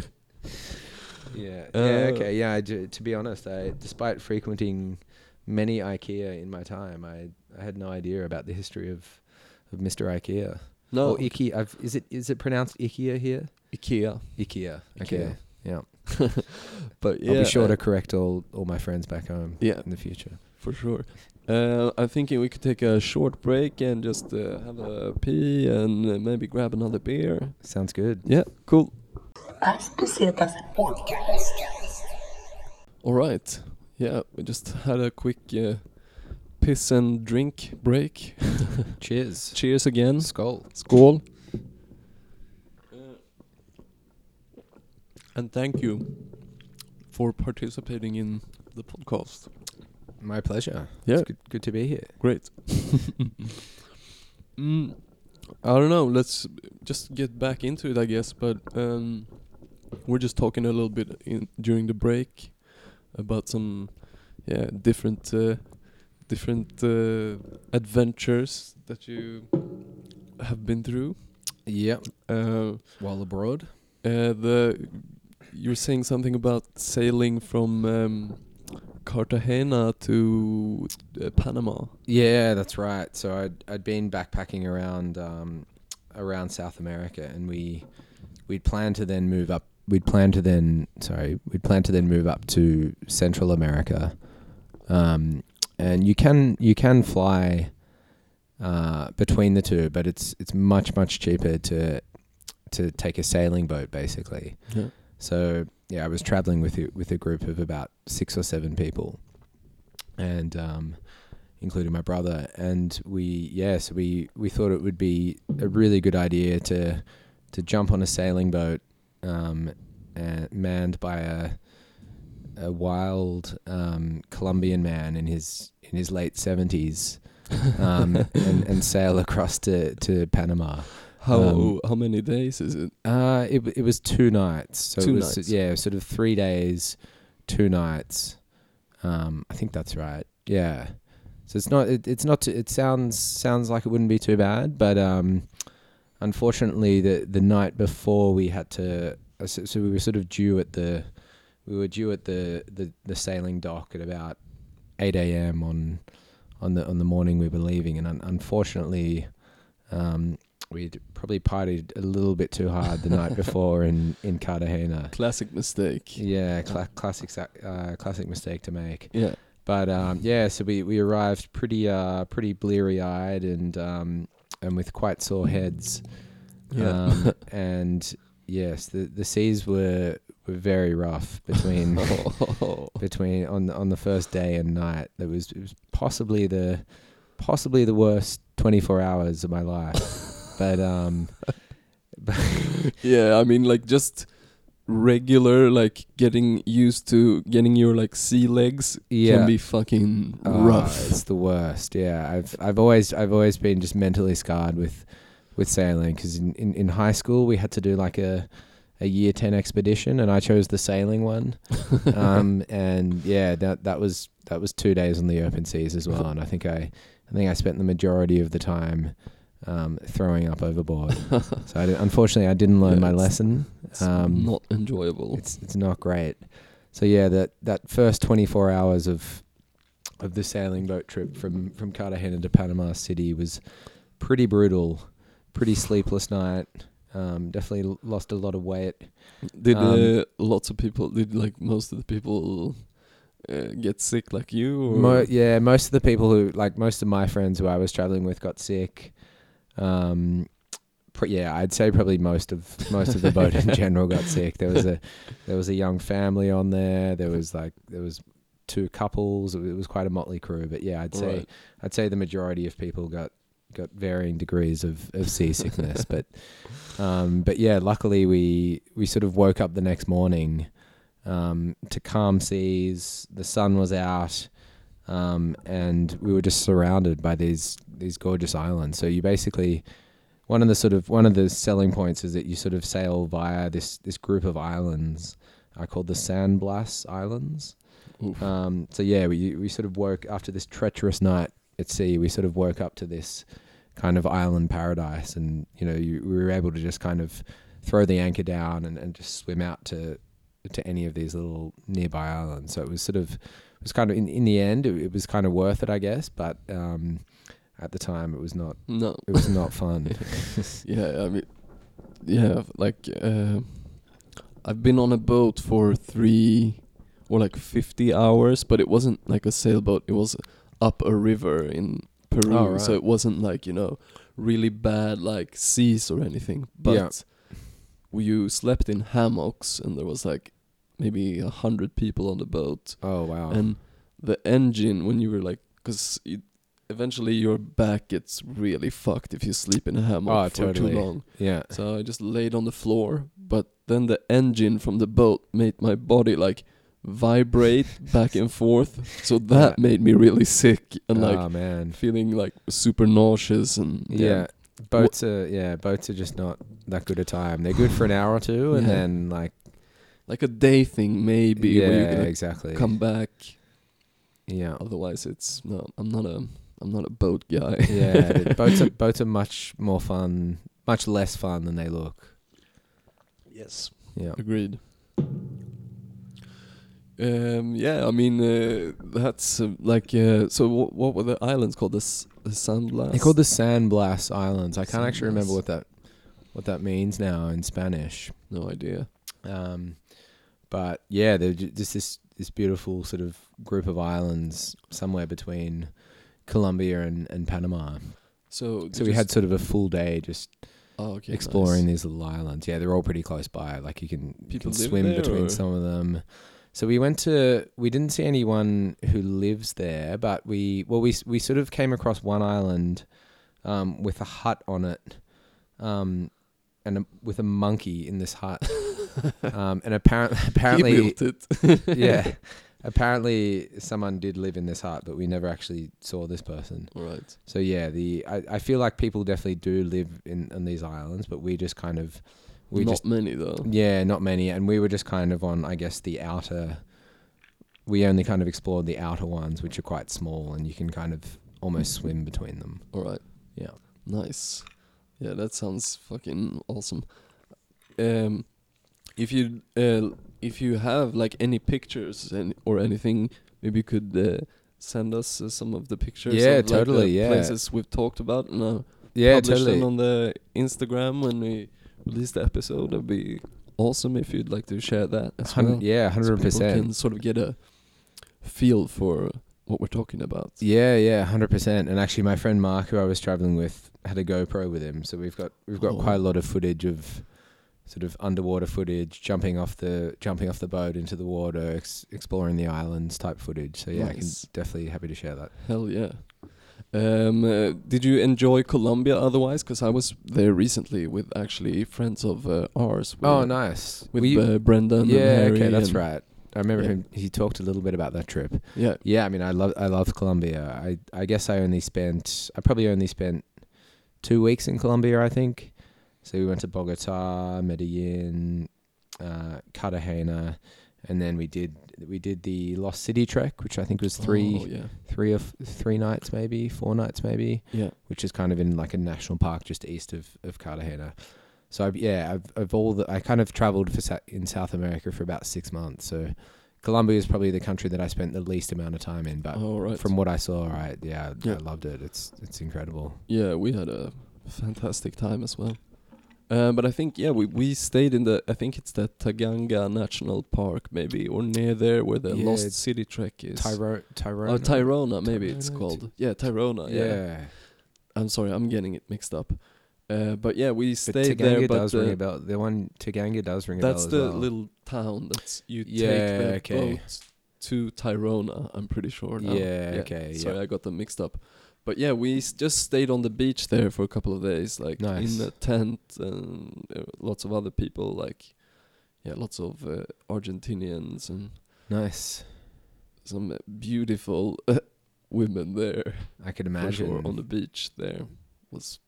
Yeah, Uh, yeah. Okay, yeah. I do, to be honest, I despite frequenting many IKEA in my time, I I had no idea about the history of of Mr. IKEA. no, or IKEA. I've, is it is it pronounced IKEA here? IKEA. IKEA. Okay. Yeah. But yeah, I'll be sure uh, to correct all all my friends back home yeah, in the future. for sure. Uh, I'm thinking we could take a short break and just uh, have a pee and uh, maybe grab another beer. Sounds good. Yeah, cool. Paz Pesetas Podcast. All right. Yeah, we just had a quick uh, piss and drink break. Cheers. Cheers again. Skull. Skål. And thank you for participating in the podcast. My pleasure. Yeah. It's good, good to be here. Great. mm, I don't know. Let's just get back into it, I guess. But um, we're just talking a little bit in during the break about some, yeah, different, uh, different uh, adventures that you have been through. Yep. Uh, While abroad. uh, the you were saying something about sailing from um, Cartagena to uh, Panama. Yeah, that's right. So I'd I'd been backpacking around um, around South America, and we we'd planned to then move up. We'd planned to then sorry, we'd planned to then move up to Central America, um, and you can you can fly uh, between the two, but it's it's much much cheaper to to take a sailing boat basically. Yeah. So yeah, I was traveling with a, with a group of about six or seven people, and um, including my brother. And we yeah, so we we thought it would be a really good idea to to jump on a sailing boat, um, and manned by a a wild um, Colombian man in his in his late seventies, um, and, and sail across to, to Panama. How Um, how many days is it? Uh, it it was two nights. So Two was nights. yeah, sort of three days, two nights. Um, I think that's right. Yeah. So it's not it, it's not too, it sounds sounds like it wouldn't be too bad, but um, unfortunately the the night before we had to uh, so, we were sort of due at the we were due at the, the, the sailing dock at about eight a.m. on on the on the morning we were leaving, and un- unfortunately, um, we'd probably partied a little bit too hard the night before in in Cartagena. Classic mistake. Yeah, cla- classic uh, classic mistake to make. Yeah. But um, yeah, so we, we arrived pretty uh, pretty bleary eyed and um, and with quite sore heads. Yeah. Um, and yes, the the seas were were very rough between between on the, on the first day and night. It was it was possibly the possibly the worst 24 hours of my life. but um but yeah, I mean like just regular like getting used to getting your like sea legs yeah. can be fucking Oh, rough. It's the worst. Yeah, I've I've always I've always been just mentally scarred with with sailing because in, in, in high school we had to do like a a year ten expedition and I chose the sailing one. um, and yeah, that that was that was two days on the open seas as well. And I think I I think I spent the majority of the time um, throwing up overboard. so I di- unfortunately I didn't learn Yeah, my lesson. It's um, not enjoyable. It's it's not great. So yeah, that that first 24 hours of of the sailing boat trip from from Cartagena to Panama City was pretty brutal, pretty sleepless night. Um, definitely l- lost a lot of weight. Did um, uh, lots of people? Did like most of the people uh, get sick like you? Or Mo- yeah, most of the people who like most of my friends who I was traveling with got sick. Um, yeah, I'd say probably most of most of the boat in general got sick. There was a there was a young family on there. There was like there was two couples. It was quite a motley crew. But yeah, I'd say Right. I'd say the majority of people got got varying degrees of, of seasickness. but um, but yeah, luckily we we sort of woke up the next morning um, to calm seas. The sun was out, um, and we were just surrounded by these these gorgeous islands. So you basically one of the sort of one of the selling points is that you sort of sail via this this group of islands uh, called the San Blas Islands. Um, so yeah, we we sort of woke after this treacherous night at sea. We sort of woke up to this kind of island paradise, and you know, you, we were able to just kind of throw the anchor down and, and just swim out to to any of these little nearby islands. So it was sort of it was kind of in in the end, it, it was kind of worth it, I guess. But um, at the time, it was not. no. It was not fun. yeah, I mean, yeah, like uh, I've been on a boat for three or like fifty hours, but it wasn't like a sailboat. It was up a river in Peru, Oh, right. so it wasn't like you know really bad like seas or anything. But Yeah. you slept in hammocks, and there was like maybe a hundred people on the boat, Oh wow. and the engine when you were like, because eventually your back gets really fucked if you sleep in a hammock Oh, for totally. too long. yeah. So I just laid on the floor, but then the engine from the boat made my body like vibrate back and forth. So that Yeah. made me really sick and like oh man. feeling like super nauseous and Yeah. Boats are yeah, boats are just not that good a time. They're good for an hour or two, and Yeah. then like like a day thing maybe yeah, where you can like, exactly. come back. yeah, Otherwise, it's no. I'm not a I'm not a boat guy. yeah. the boats are boats are much more fun, much less fun than they look. yes. Yeah. Agreed. Um, yeah, I mean uh, that's uh, like uh, so. What, what were the islands called? The, S- the Sandblast. They're called the San Blas Islands. I can't actually remember what that what that means now in Spanish. No idea. Um, but yeah, they're ju- just this this beautiful sort of group of islands somewhere between Colombia and, and Panama. So So we had sort of a full day just oh, okay, exploring nice. these little islands. Yeah, they're all pretty close by. Like you can, you can swim between or- some of them. So we went to. We didn't see anyone who lives there, but we well we we sort of came across one island um, with a hut on it, um, and a, with a monkey in this hut. um, and apparently, apparently, he built it. yeah. Apparently, someone did live in this hut, but we never actually saw this person. Right. So yeah, the I, I feel like people definitely do live in on these islands, but we just kind of we Not just many though. yeah, not many, and we were just kind of on I guess the outer. We only kind of explored the outer ones, which are quite small, and you can kind of almost swim between them. All right. Yeah. Nice. Yeah, that sounds fucking awesome. Um, if you uh, if you have like any pictures and or anything, maybe you could uh, send us uh, some of the pictures. Yeah, of, like, totally, yeah. Places we've talked about and uh, Yeah, publish totally. them on the Instagram when we release the episode. That'd be awesome if you'd like to share that as Hun- well. yeah, hundred percent. Can sort of get a feel for what we're talking about. Yeah, yeah, hundred percent. And actually, my friend Mark, who I was traveling with, had a GoPro with him, so we've got we've got Oh. quite a lot of footage of sort of underwater footage, jumping off the jumping off the boat into the water, ex- exploring the islands type footage. So yeah, I can definitely happy to share that. Hell yeah. Um, uh, did you enjoy Colombia otherwise? Because I was there recently with actually friends of uh, ours. Oh, nice. With you- uh, Brendan yeah, okay, that's right. I remember yeah. him. He talked a little bit about that trip. Yeah. Yeah, I mean, I love I love Colombia. I I guess I only spent I probably only spent two weeks in Colombia. I think. So we went to Bogota, Medellin, uh, Cartagena, and then we did we did the Lost City trek, which I think was three Oh, yeah. three of three nights maybe four nights maybe, Yeah. which is kind of in like a national park just east of of Cartagena. So I've, yeah, I've of all the I kind of traveled for Sa- in South America for about six months. So Colombia is probably the country that I spent the least amount of time in, but All right. from what I saw, right, yeah, Yeah. I loved it. It's it's incredible. yeah, we had a fantastic time as well. Uh, but I think yeah, we we stayed in the I think it's the Taganga National Park maybe or near there where the Yeah, Lost City trek is. Tyro, Tyrone. Oh, Tayrona, maybe it's Tayrona, called. Yeah, Tayrona. Yeah, Yeah. I'm sorry, I'm getting it mixed up. Uh, but yeah, we but stayed Taganga there. But does ring uh, a bell. The one Taganga does ring a that's bell the well. little town that's you Yeah, take the okay. boat to Tayrona. I'm pretty sure. Now. Yeah, okay, Sorry, yeah. I got them mixed up. But yeah, we s- just stayed on the beach there for a couple of days, like Nice. in a tent, and uh, lots of other people, like yeah, lots of uh, Argentinians and nice. some uh, beautiful women there. I could imagine. sure on the beach there was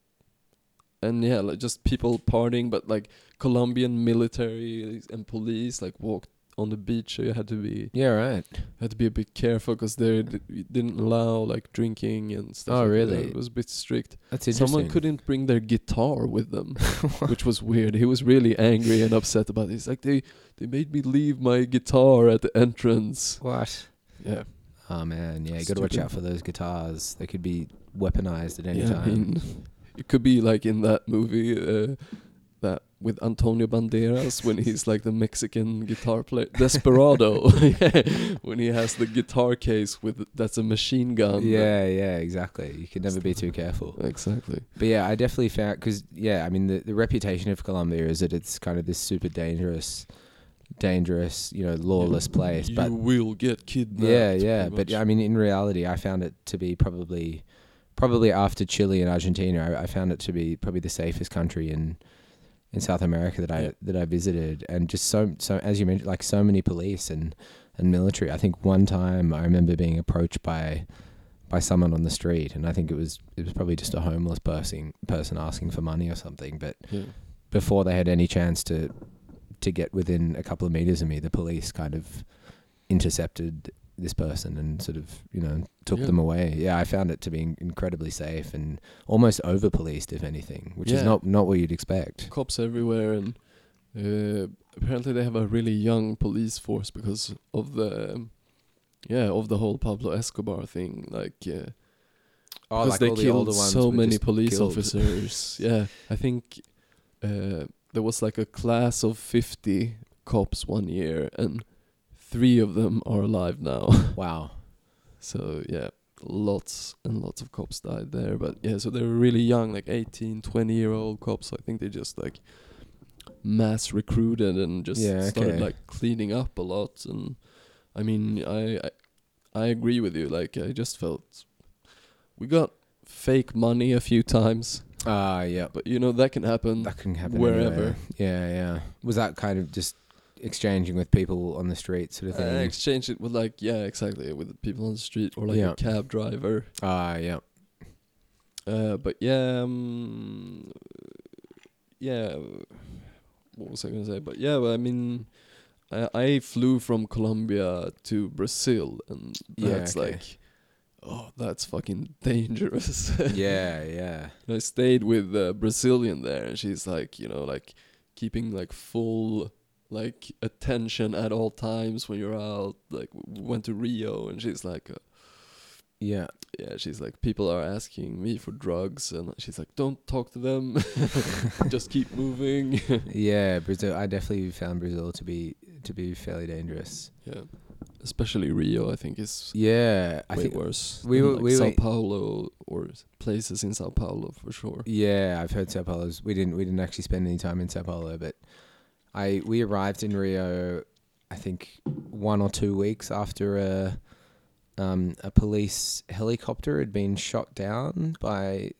and yeah like just people partying but like colombian military and police like walked on the beach so you had to be yeah, right. had to be a bit careful because they didn't allow like drinking and stuff Oh, like that. really? it was a bit strict That's interesting. someone couldn't bring their guitar with them which was weird he was really angry and upset about it he's like they they made me leave my guitar at the entrance What? yeah Oh man, yeah, you got to watch out for those guitars. They could be weaponized at any yeah, time. I mean, it could be like in that movie, uh, that with Antonio Banderas when he's like the Mexican guitar player, Desperado, when he has the guitar case with that's a machine gun. Yeah, yeah, exactly. You can never be too careful. exactly. But yeah, I definitely found because yeah, I mean the the reputation of Colombia is that it's kind of this super dangerous, dangerous, you know, lawless place. But you But will get kidnapped. yeah, yeah. But. I mean, in reality, I found it to be probably, probably after Chile and Argentina, I, I found it to be probably the safest country in, in South America that I Yeah. that I visited, and just so so as you mentioned, like so many police and and military. I think one time I remember being approached by by someone on the street, and I think it was it was probably just a homeless person person asking for money or something, but yeah. before they had any chance to to get within a couple of meters of me, the police kind of intercepted this person and sort of you know took Yeah. them away. Yeah, I found it to be incredibly safe and almost over policed, if anything, which is not not what you'd expect. cops everywhere and uh, apparently they have a really young police force because of the um, yeah of the whole Pablo Escobar thing like uh, Oh, because like they all the older killed ones so many police killed. officers yeah I think uh, there was like a class of 50 cops one year and three of them are alive now Wow. so yeah lots and lots of cops died there but yeah so they were really young like 18 20 year old cops i think they just like mass recruited and just Yeah, started okay. like cleaning up a lot and i mean I, I i agree with you like i just felt we got fake money a few times Ah, yeah. but you know that can happen That can happen wherever. anywhere. Yeah, yeah. Was that kind of just exchanging with people on the street, sort of uh, thing? exchange it with like yeah exactly with people on the street or like Yeah. a cab driver Ah, yeah. Uh, but yeah, um, yeah. What was I gonna say? But yeah, well, I mean, I, I flew from Colombia to Brazil, and Yeah, that's okay. like, oh, that's fucking dangerous. yeah, yeah. And I stayed with a Brazilian there, and she's like, you know, like keeping like full like attention at all times when you're out. Like, we went to Rio, and she's like. Uh, Yeah. yeah, she's like, people are asking me for drugs, and she's like, don't talk to them, just keep moving. Yeah, Brazil. I definitely found Brazil to be to be fairly dangerous. yeah, especially Rio, I think is Yeah, I think. worse. we were- like we Sao were- Paulo or places in Sao Paulo for sure. Yeah, I've heard Sao Paulo's. We didn't we didn't actually spend any time in Sao Paulo, but I we arrived in Rio. I think one or two weeks after a um, a police helicopter had been shot down by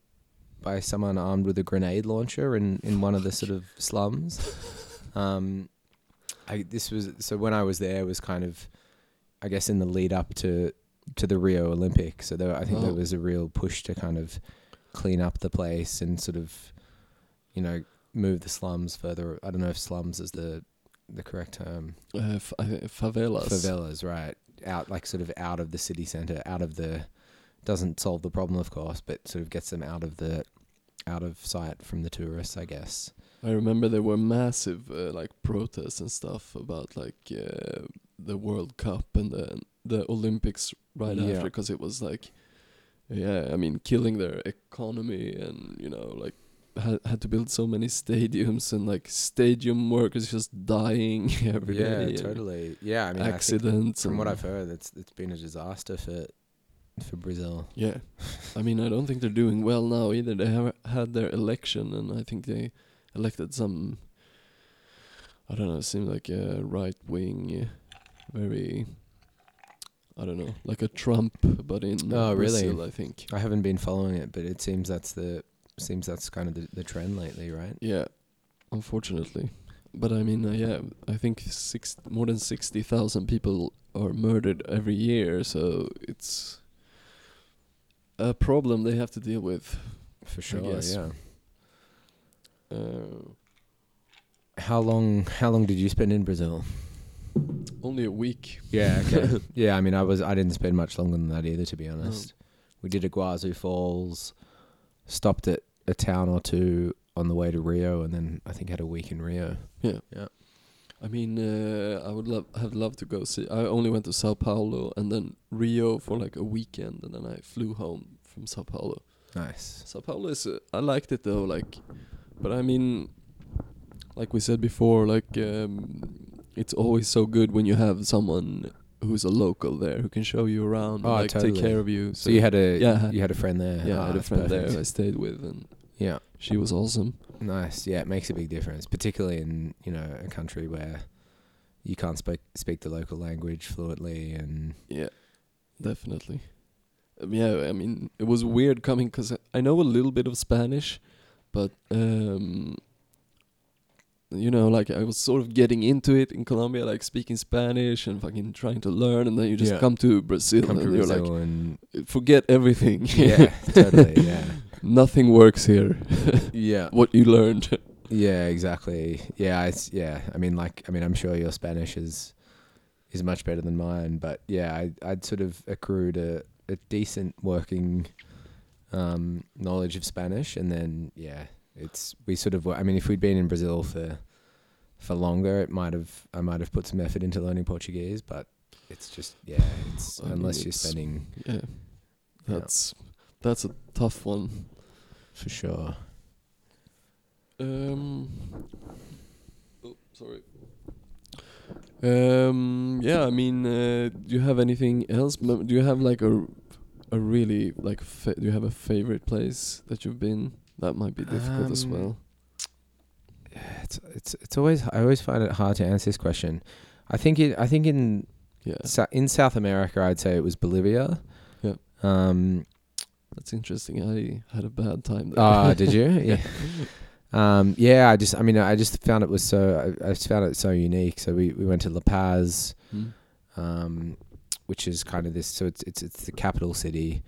by someone armed with a grenade launcher in, in one of the sort of slums. Um, I this was so when I was there was kind of, I guess in the lead up to to the Rio Olympics. So there, I think there Oh. was a real push to kind of clean up the place and sort of, you know, move the slums further. I don't know if slums is the the correct term. Uh, f- favelas. Favelas, right? Out like sort of out of the city center, out of the doesn't solve the problem, of course, but sort of gets them out of the out of sight from the tourists, I guess. I remember there were massive uh, like protests and stuff about like uh, the World Cup and the the Olympics right Yeah. after because it was like yeah I mean killing their economy and you know like had had to build so many stadiums and like stadium workers just dying every day. yeah, and totally. Yeah, I mean, I accidents from what I've heard, it's it's been a disaster for for Brazil. Yeah, I mean, I don't think they're doing well now either. They have had their election, and I think they elected some. I don't know. It seemed like a right wing, very. I don't know, like a Trump, but in Oh, really? Brazil, I think. I haven't been following it, but it seems that's the seems that's kind of the, the trend lately, right? Yeah, unfortunately, but I mean, uh, yeah, I think six more than sixty thousand people are murdered every year, so it's a problem they have to deal with. For sure. Yeah. Uh, How long how long did you spend in Brazil? only a week. Yeah. Okay. yeah. I mean, I was I didn't spend much longer than that either, to be honest. We did Iguazu Falls, stopped at a town or two on the way to Rio, and then I think had a week in Rio. Yeah. Yeah. I mean, uh, I would love have loved to go see. I only went to Sao Paulo and then Rio for like a weekend, and then I flew home from Sao Paulo. Nice. Sao Paulo is uh, I liked it though, like, but I mean, like we said before, like um, it's always so good when you have someone who's a local there who can show you around, Oh, and, like totally. take care of you. So you had a Yeah. you had a friend there. yeah, Ah, I had a friend perfect. there I stayed with, and Yeah, she was awesome. nice. Yeah, it makes a big difference, particularly in you know a country where you can't speak speak the local language fluently, and Yeah, definitely. Um, yeah, I mean, it was weird coming because I know a little bit of Spanish, but um, you know, like I was sort of getting into it in Colombia, like speaking Spanish and fucking trying to learn, and then you just Yeah. come to Brazil come to and you're Brazil and like, forget everything. yeah, totally, yeah, Nothing works here. yeah, what you learned. yeah, exactly. Yeah, it's yeah. I mean, like, I mean, I'm sure your Spanish is is much better than mine, but yeah, I I'd sort of accrued a a decent working um, knowledge of Spanish, and then yeah, it's we sort of. I mean, if we'd been in Brazil for for longer, it might have I might have put some effort into learning Portuguese, but it's just yeah, it's I mean, unless you're it's- spending Yeah, that's that's a tough one. for sure. Um. Oh, sorry. Um. Yeah. I mean, uh, do you have anything else? Do you have like a, a really like? Fa- do you have a favorite place that you've been? That might be difficult as Um, well. It's it's it's always I always find it hard to answer this question. I think it I think in Yeah, Sa- in South America I'd say it was Bolivia. Yeah. Um that's interesting. I had a bad time there. ah did you? Yeah. Um yeah, I just I mean I just found it was so I, I just found it so unique. So we, we went to La Paz, Hmm. um which is kind of this so it's it's it's the capital city.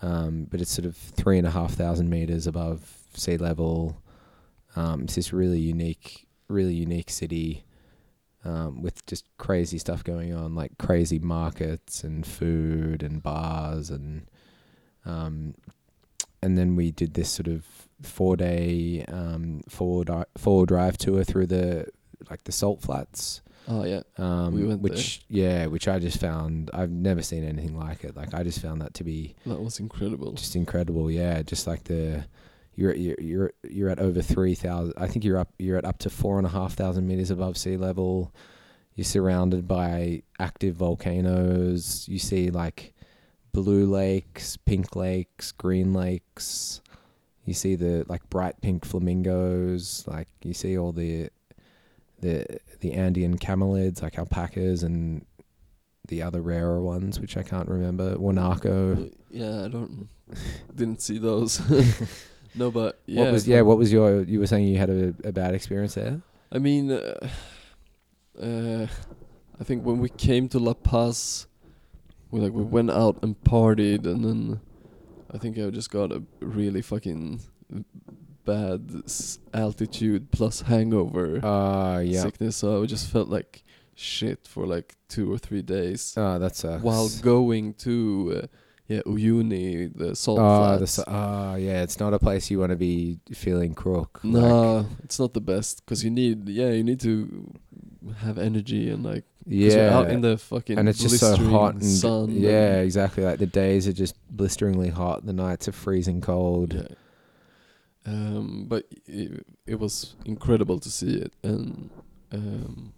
Um but it's sort of three and a half thousand meters above sea level. Um it's this really unique really unique city. um, with just crazy stuff going on, like crazy markets and food and bars and um, and then we did this sort of four day um, four di- four drive tour through the like the salt flats. Oh yeah. Um, We went which yeah, which I just found I've never seen anything like it. Like I just found that to be That was incredible. just incredible. Yeah, just like the you're you're you're you're at over three thousand. I think you're up you're at up to four and a half thousand meters above sea level. You're surrounded by active volcanoes. You see like blue lakes, pink lakes, green lakes. You see the like bright pink flamingos. Like you see all the the the Andean camelids, like alpacas, and the other rarer ones, which I can't remember. Guanaco. Yeah, I don't. Didn't see those. no, but yeah. what was yeah? What was your? You were saying you had a, a bad experience there. I mean, uh, uh, I think when we came to La Paz, we like we went out and partied, and then I think I just got a really fucking bad altitude plus hangover Uh yeah. sickness. So I just felt like shit for like two or three days Oh, that sucks. while going to uh, yeah Uyuni, the salt the flats. oh, yeah. It's not a place you want to be feeling crook. like- it's not the best because you need yeah you need to have energy and like yeah. out in the fucking and it's just so hot and sun. and- yeah, exactly. Like the days are just blisteringly hot. The nights are freezing cold. yeah. Um, but it, it was incredible to see it, and um,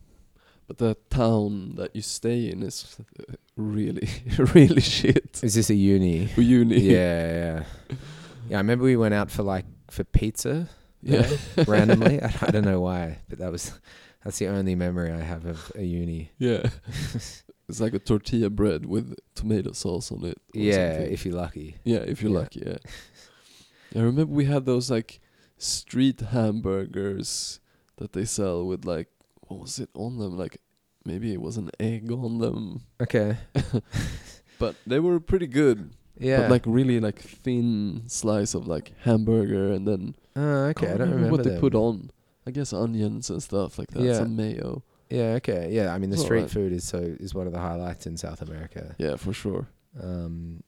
but the town that you stay in is uh, really really shit. Is this Uyuni? Uni. yeah, yeah. Yeah, I remember we went out for like for pizza yeah. randomly. I, I don't know why, but that was that's the only memory I have of Uyuni. Yeah. it's like a tortilla bread with tomato sauce on it. Yeah, something. if you're lucky. Yeah, if you're Yeah. lucky, yeah. I remember we had those like street hamburgers that they sell with like what was it on them? Like maybe it was an egg on them. Okay. But they were pretty good. Yeah. But like really like thin slice of like hamburger and then oh, okay. I can't don't remember what they put on. I guess onions and stuff like that. Yeah. Some mayo. Yeah, okay. Yeah, I mean the It's street alright. food is so is one of the highlights in South America. Yeah, for sure. Um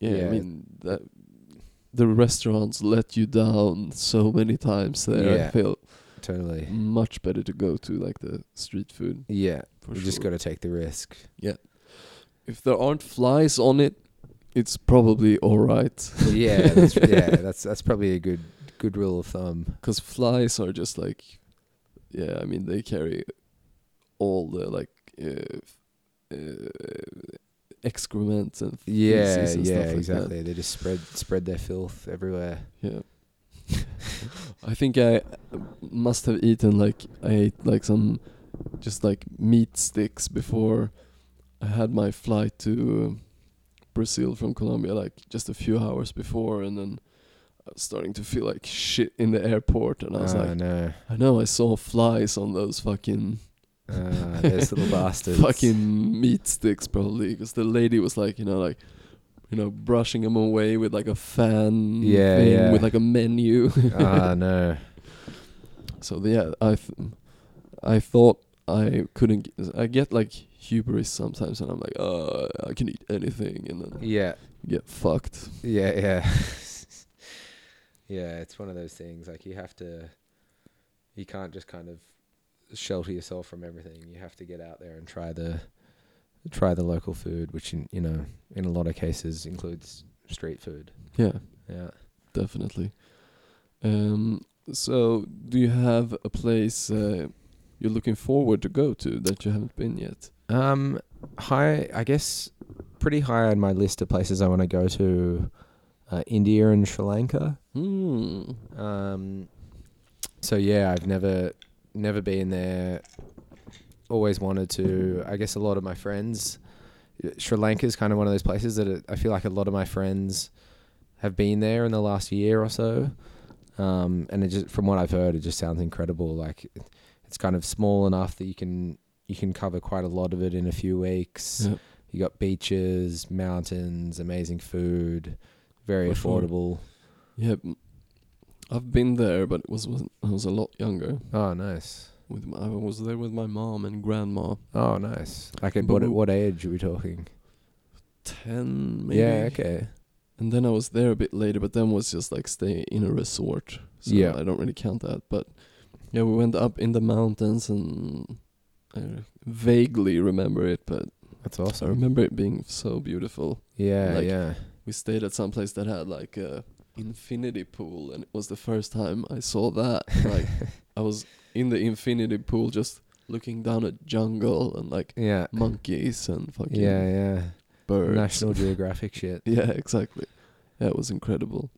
Yeah, Yeah. I mean that the restaurants let you down so many times there. Yeah. I feel totally. much better to go to like the street food Yeah. for you sure. just got to take the risk. Yeah. If there aren't flies on it, it's probably all right. yeah, that's, yeah, that's that's probably a good good rule of thumb. Because flies are just like yeah, I mean they carry all the like uh, uh, excrement and Yeah, and yeah, stuff like that. exactly. They just spread spread their filth everywhere. Yeah. I think I must have eaten like I ate like some just like meat sticks before I had my flight to Brazil from Colombia like just a few hours before and then I was starting to feel like shit in the airport and I was oh like no, I know I saw flies on those fucking uh, those little bastards. fucking meat sticks probably because the lady was like you know like you know brushing them away with like a fan Yeah, thing yeah. with like a menu Ah no. so yeah i th- i thought i couldn't g- i get like hubris sometimes and i'm like oh i can eat anything and then Yeah, get fucked yeah, yeah. yeah, it's one of those things. Like you have to, you can't just kind of shelter yourself from everything. You have to get out there and try the, try the local food, which in, you know, in a lot of cases includes street food. yeah Yeah. definitely um so do you have a place uh, you're looking forward to go to that you haven't been yet Um, high, I guess, pretty high on my list of places I want to go to. Uh, India and Sri Lanka. Hmm. Um, so yeah, I've never, never been there. Always wanted to. I guess a lot of my friends, Sri Lanka is kind of one of those places that it, I feel like a lot of my friends have been there in the last year or so. Um, and it just, from what I've heard, it just sounds incredible. Like it's kind of small enough that you can you can cover quite a lot of it in a few weeks. Yeah. You got beaches, mountains, amazing food, very For affordable. Yeah, I've been there, but it was when I was a lot younger. Oh, nice. With my, I was there with my mom and grandma. Oh, nice. Like at But what we- what age are we talking? Ten, maybe. Yeah, okay. And then I was there a bit later, but then was just like stay in a resort. So Yeah. I don't really count that. But yeah, we went up in the mountains and I vaguely remember it, but That's awesome. I awesome. remember it being so beautiful. Yeah, like- yeah. We stayed at some place that had like a infinity pool, and it was the first time I saw that. Like I was in the infinity pool, just looking down at jungle and like Yeah. monkeys and fucking Yeah, yeah. birds. National Geographic shit. Yeah, exactly. Yeah, it was incredible.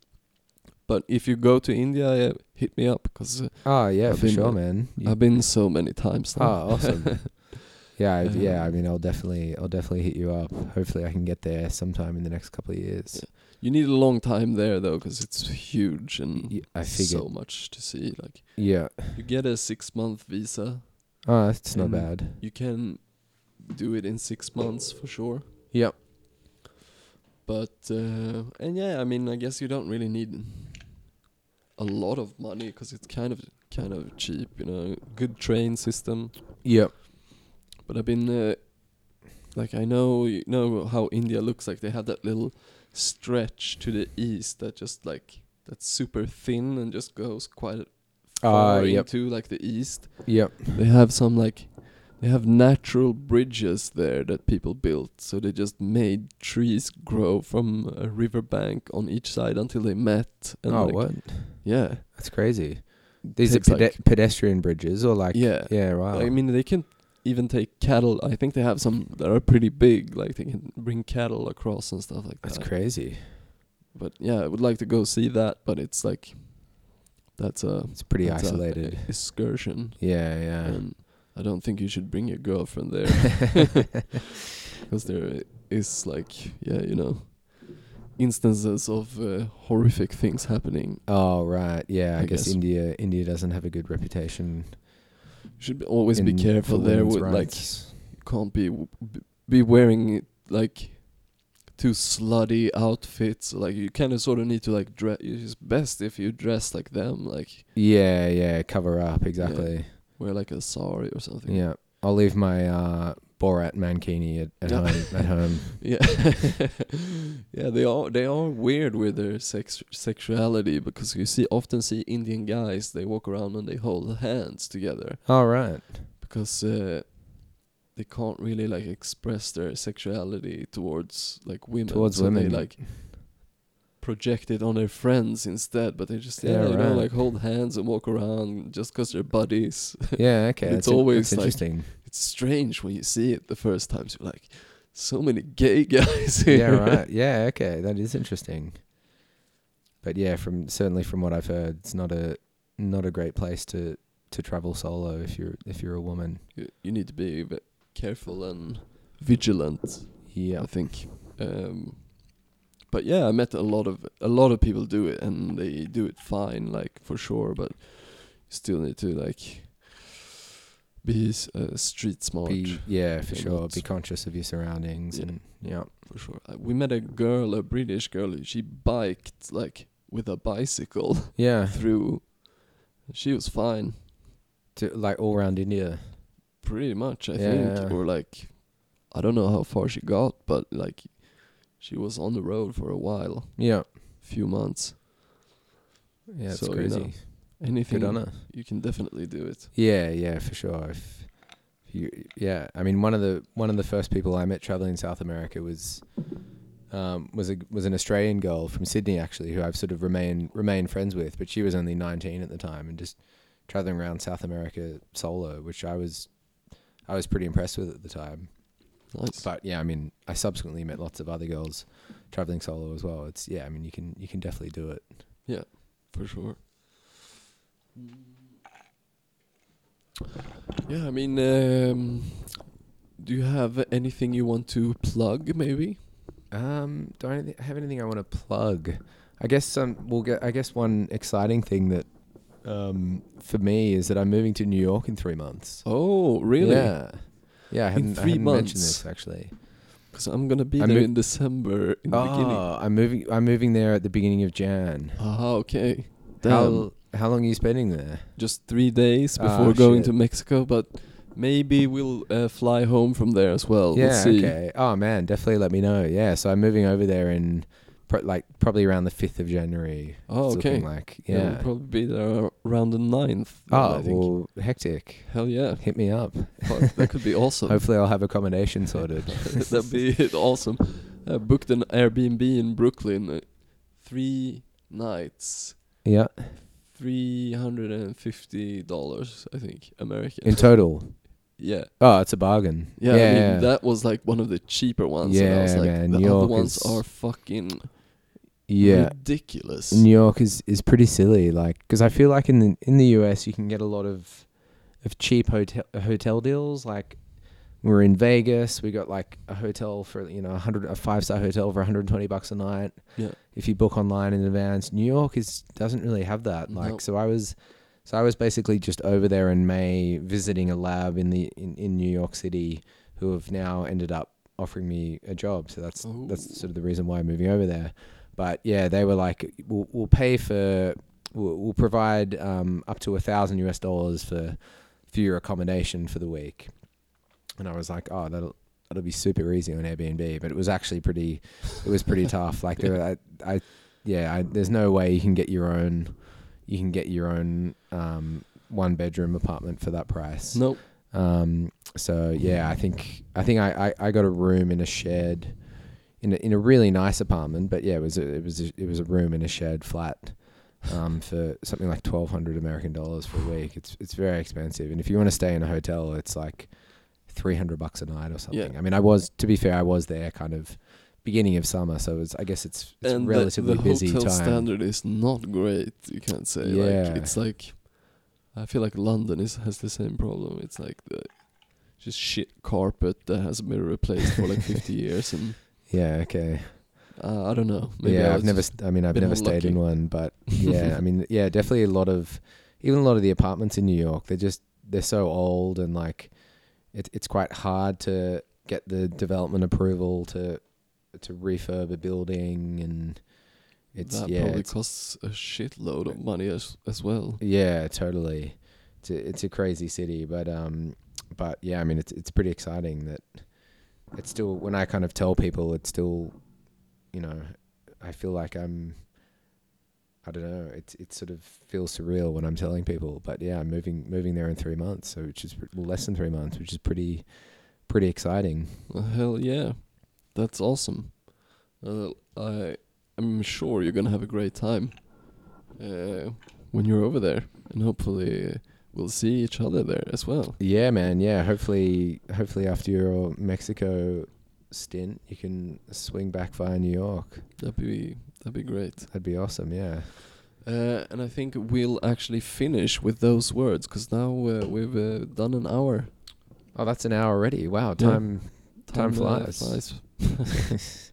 But if you go to India, yeah, hit me up because uh, Oh, yeah, I've for been sure, man. You- I've been so many times now. Oh, awesome. yeah, I, yeah. I mean, I'll definitely, I'll definitely hit you up. Hopefully, I can get there sometime in the next couple of years. you need a long time there though, because it's huge and Y- I figured. so much to see. Like Yeah. you get a six month visa, Oh, that's not bad. you can do it in six months for sure. Yeah. But uh, and yeah, I mean, I guess you don't really need a lot of money because it's kind of kind of cheap, you know. Good train system. Yep. But I've been uh, like I know you know how India looks like. They have that little stretch to the east that just like that's super thin and just goes quite far Ah, yep. into like the east. Yep. They have some like they have natural bridges there that people built. So they just made trees grow from a riverbank on each side until they met. And oh, like, what? Yeah, That's crazy. These are pede- like- pedestrian bridges, or like yeah. yeah, wow. I mean, they can even take cattle. I think they have some that are pretty big. Like they can bring cattle across and stuff like That's that. That's crazy. But yeah, I would like to go see that. But it's like that's a It's pretty that's isolated. excursion, yeah, yeah. and I don't think you should bring your girlfriend there because there is like yeah, you know, instances of uh, horrific things happening. oh right, yeah. I, I guess, guess. India India doesn't have a good reputation. Should always be careful there with like you can't be be wearing like too slutty outfits like you kind of sort of need to like dress it's best if you dress like them like Yeah, yeah. Cover up exactly. wear like a sari or something Yeah. I'll leave my uh, Borat mankini at, at Yeah. home. At home. yeah yeah they are they are weird with their sex sexuality because you see often see indian guys they walk around and they hold hands together All right. because uh, they can't really like express their sexuality towards like women Towards so women. they like project it on their friends instead, but they just yeah, Yeah, you know like hold hands and walk around just 'cause they're buddies. Yeah, okay. It's that's always like- interesting. It's strange when you see it the first time. So you're like, so many gay guys here. yeah, right. Yeah, okay. That is interesting. But yeah, from certainly from what I've heard, it's not a not a great place to to travel solo if you're if you're a woman. You, you need to be a bit careful and vigilant. Yeah. I think. Um, but yeah, I met a lot of a lot of people do it and they do it fine, like for sure. But you still need to like be uh, street smart Be, yeah, for sure. Be conscious of your surroundings Yeah. and yeah. for sure. Uh, we met a girl, a British girl. She biked like with a bicycle Yeah. through. She was fine, To like all around India. pretty much. I Yeah. think, or like, I don't know how far she got, but like, she was on the road for a while, Yeah. few months. Yeah, it's So, you crazy. know, Anything Good on her. you can definitely do it. Yeah, yeah, for sure. If, if you, yeah, I mean, one of the one of the first people I met traveling in South America was, um, was a was an Australian girl from Sydney actually, who I've sort of remained remained friends with, but she was only nineteen at the time and just traveling around South America solo, which I was, I was pretty impressed with at the time. Nice. But yeah, I mean, I subsequently met lots of other girls traveling solo as well. It's yeah, I mean, you can you can definitely do it. Yeah, for sure. Yeah, I mean, um, do you have anything you want to plug? Maybe. Um, do I have anything I want to plug? I guess um, we'll get. I guess one exciting thing that, um, for me is that I'm moving to New York in three months. Oh, really? Yeah, yeah. I In hadn't, I three hadn't mentioned months? this actually. Because I'm gonna be I'm there in December in the beginning. Oh, I'm moving. I'm moving there at the beginning of Jan. Ah, okay. Damn. How how long are you spending there? Just three days Ah, before going shit. to Mexico, but maybe we'll uh, fly home from there as well. yeah. we'll. Okay. Oh man, definitely let me know. Yeah. So I'm moving over there in, pro- like probably around the fifth of January. Oh, okay. Like Yeah, yeah. we'll probably be there around the 9th. then, oh I think. well, hectic. Hell yeah. Hit me up. Fuck, that could be awesome. Hopefully, I'll have accommodation sorted. That'd be awesome. I booked an Airbnb in Brooklyn. Uh, three nights. yeah. Three hundred and fifty dollars, I think, American. In total. yeah, Oh, it's a bargain. yeah. Yeah. I mean, yeah. that was like one of the cheaper ones. and I was Yeah, like, man, the New other York ones is- are fucking yeah. ridiculous. New York is, is pretty silly, like because I feel like in the in the US you can get a lot of of cheap hotel hotel deals. Like we're in Vegas, we got like a hotel for you know a hundred a five star hotel for 120 bucks a night. Yeah. if you book online in advance. New York is doesn't really have that. Like Nope. so, I was so I was basically just over there in May visiting a lab in the in, in New York City, who have now ended up offering me a job. So that's that's sort of the reason why I'm moving over there. But yeah, they were like, we'll, we'll pay for, we'll, we'll provide um, up to a thousand US dollars for for your accommodation for the week. And I was like, oh, that'll that'll be super easy on Airbnb. But it was actually pretty, it was pretty tough. Like there, I, I yeah, I, there's no way you can get your own, you can get your own um, one bedroom apartment for that price. Nope. Um, so yeah, I think I think I, I, I got a room in a shed, in a, in a really nice apartment. But yeah, it was a, it was a, it was a room in a shed flat, um, for something like twelve hundred American dollars for a week. It's it's very expensive, and if you want to stay in a hotel, it's like three hundred bucks a night or something. I mean, I was to be fair, I was there kind of beginning of summer, so it's I guess it's it's and the- relatively the, busy hotel time. standard is not great. You can't say Yeah. like it's like I feel like London is has the same problem. It's like the just shit carpet that hasn't been replaced for like 50 years, and Yeah. Okay. uh, I don't know. Maybe yeah, I I've never. St- I mean, I've never stayed in one, but yeah, I mean, yeah, definitely a lot of, even a lot of the apartments in New York, they're just they're so old and like, it's it's quite hard to get the development approval to to refurb a building, and it's that yeah, probably it's, costs a shitload of money as as well. yeah, totally. It's a, it's a crazy city, but um, but yeah, I mean, it's it's pretty exciting that it's still when I kind of tell people, it's still, you know, I feel like I'm. I don't know. It it sort of feels surreal when I'm telling people, but yeah, I'm moving moving there in three months, so which is well, less than three months, which is pretty pretty exciting. Well, hell yeah, that's awesome. Uh, I I'm sure you're gonna have a great time uh, when you're over there, and hopefully we'll see each other there as well. Yeah, man. Yeah, hopefully, hopefully after your Mexico stint, you can swing back via New York. That'd be that'd be great. That'd be awesome. Yeah. Uh, and I think we'll actually finish with those words because now uh, we've uh, done an hour. Oh, that's an hour already. Wow, Yeah. time time, uh, flies. flies.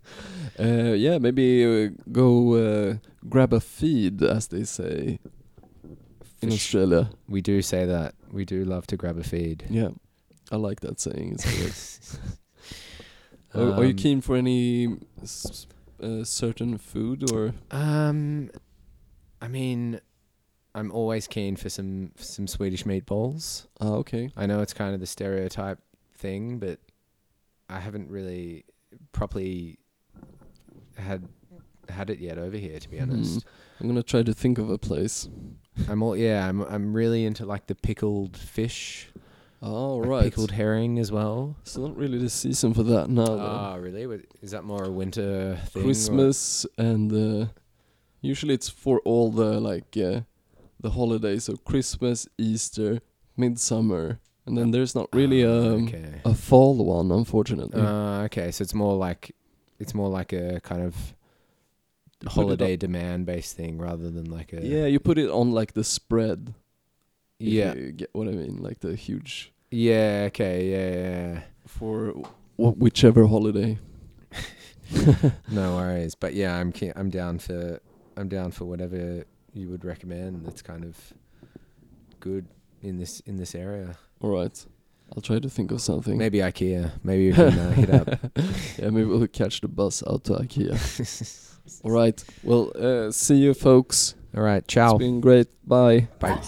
uh, yeah, maybe uh, go uh, grab a feed, as they say in For Australia. we do say that. We do love to grab a feed. Yeah, I like that saying. It's good. are, are you Um, keen for any uh, certain food or? Um, I mean, I'm always keen for some some Swedish meatballs. Ah, okay. I know it's kind of the stereotype thing, but I haven't really properly had had it yet over here. To be honest, I'm gonna try to think of a place. I'm all yeah. I'm I'm really into like the pickled fish, All like right. pickled herring as well. It's not really the season for that now. though. Ah, really? Is that more a winter thing? Christmas and uh, usually it's for all the like uh, the holidays. So Christmas, Easter, Midsummer, and then there's not really Ah, um, okay. a fall one, unfortunately. Uh, okay, so it's more like it's more like a kind of You put it holiday demand based thing rather than like a yeah, you put it on like the spread. Yeah you get what I mean, like the huge yeah okay yeah yeah. for wh- whichever holiday. No worries, but yeah, I'm ke- I'm down for I'm down for whatever you would recommend. That's kind of good in this in this area. All right, I'll try to think of something. Maybe IKEA. Maybe you can uh, hit up. yeah, maybe we'll catch the bus out to IKEA. All right. Well, uh, see you, folks. All right, ciao. It's been great. Bye. Bye.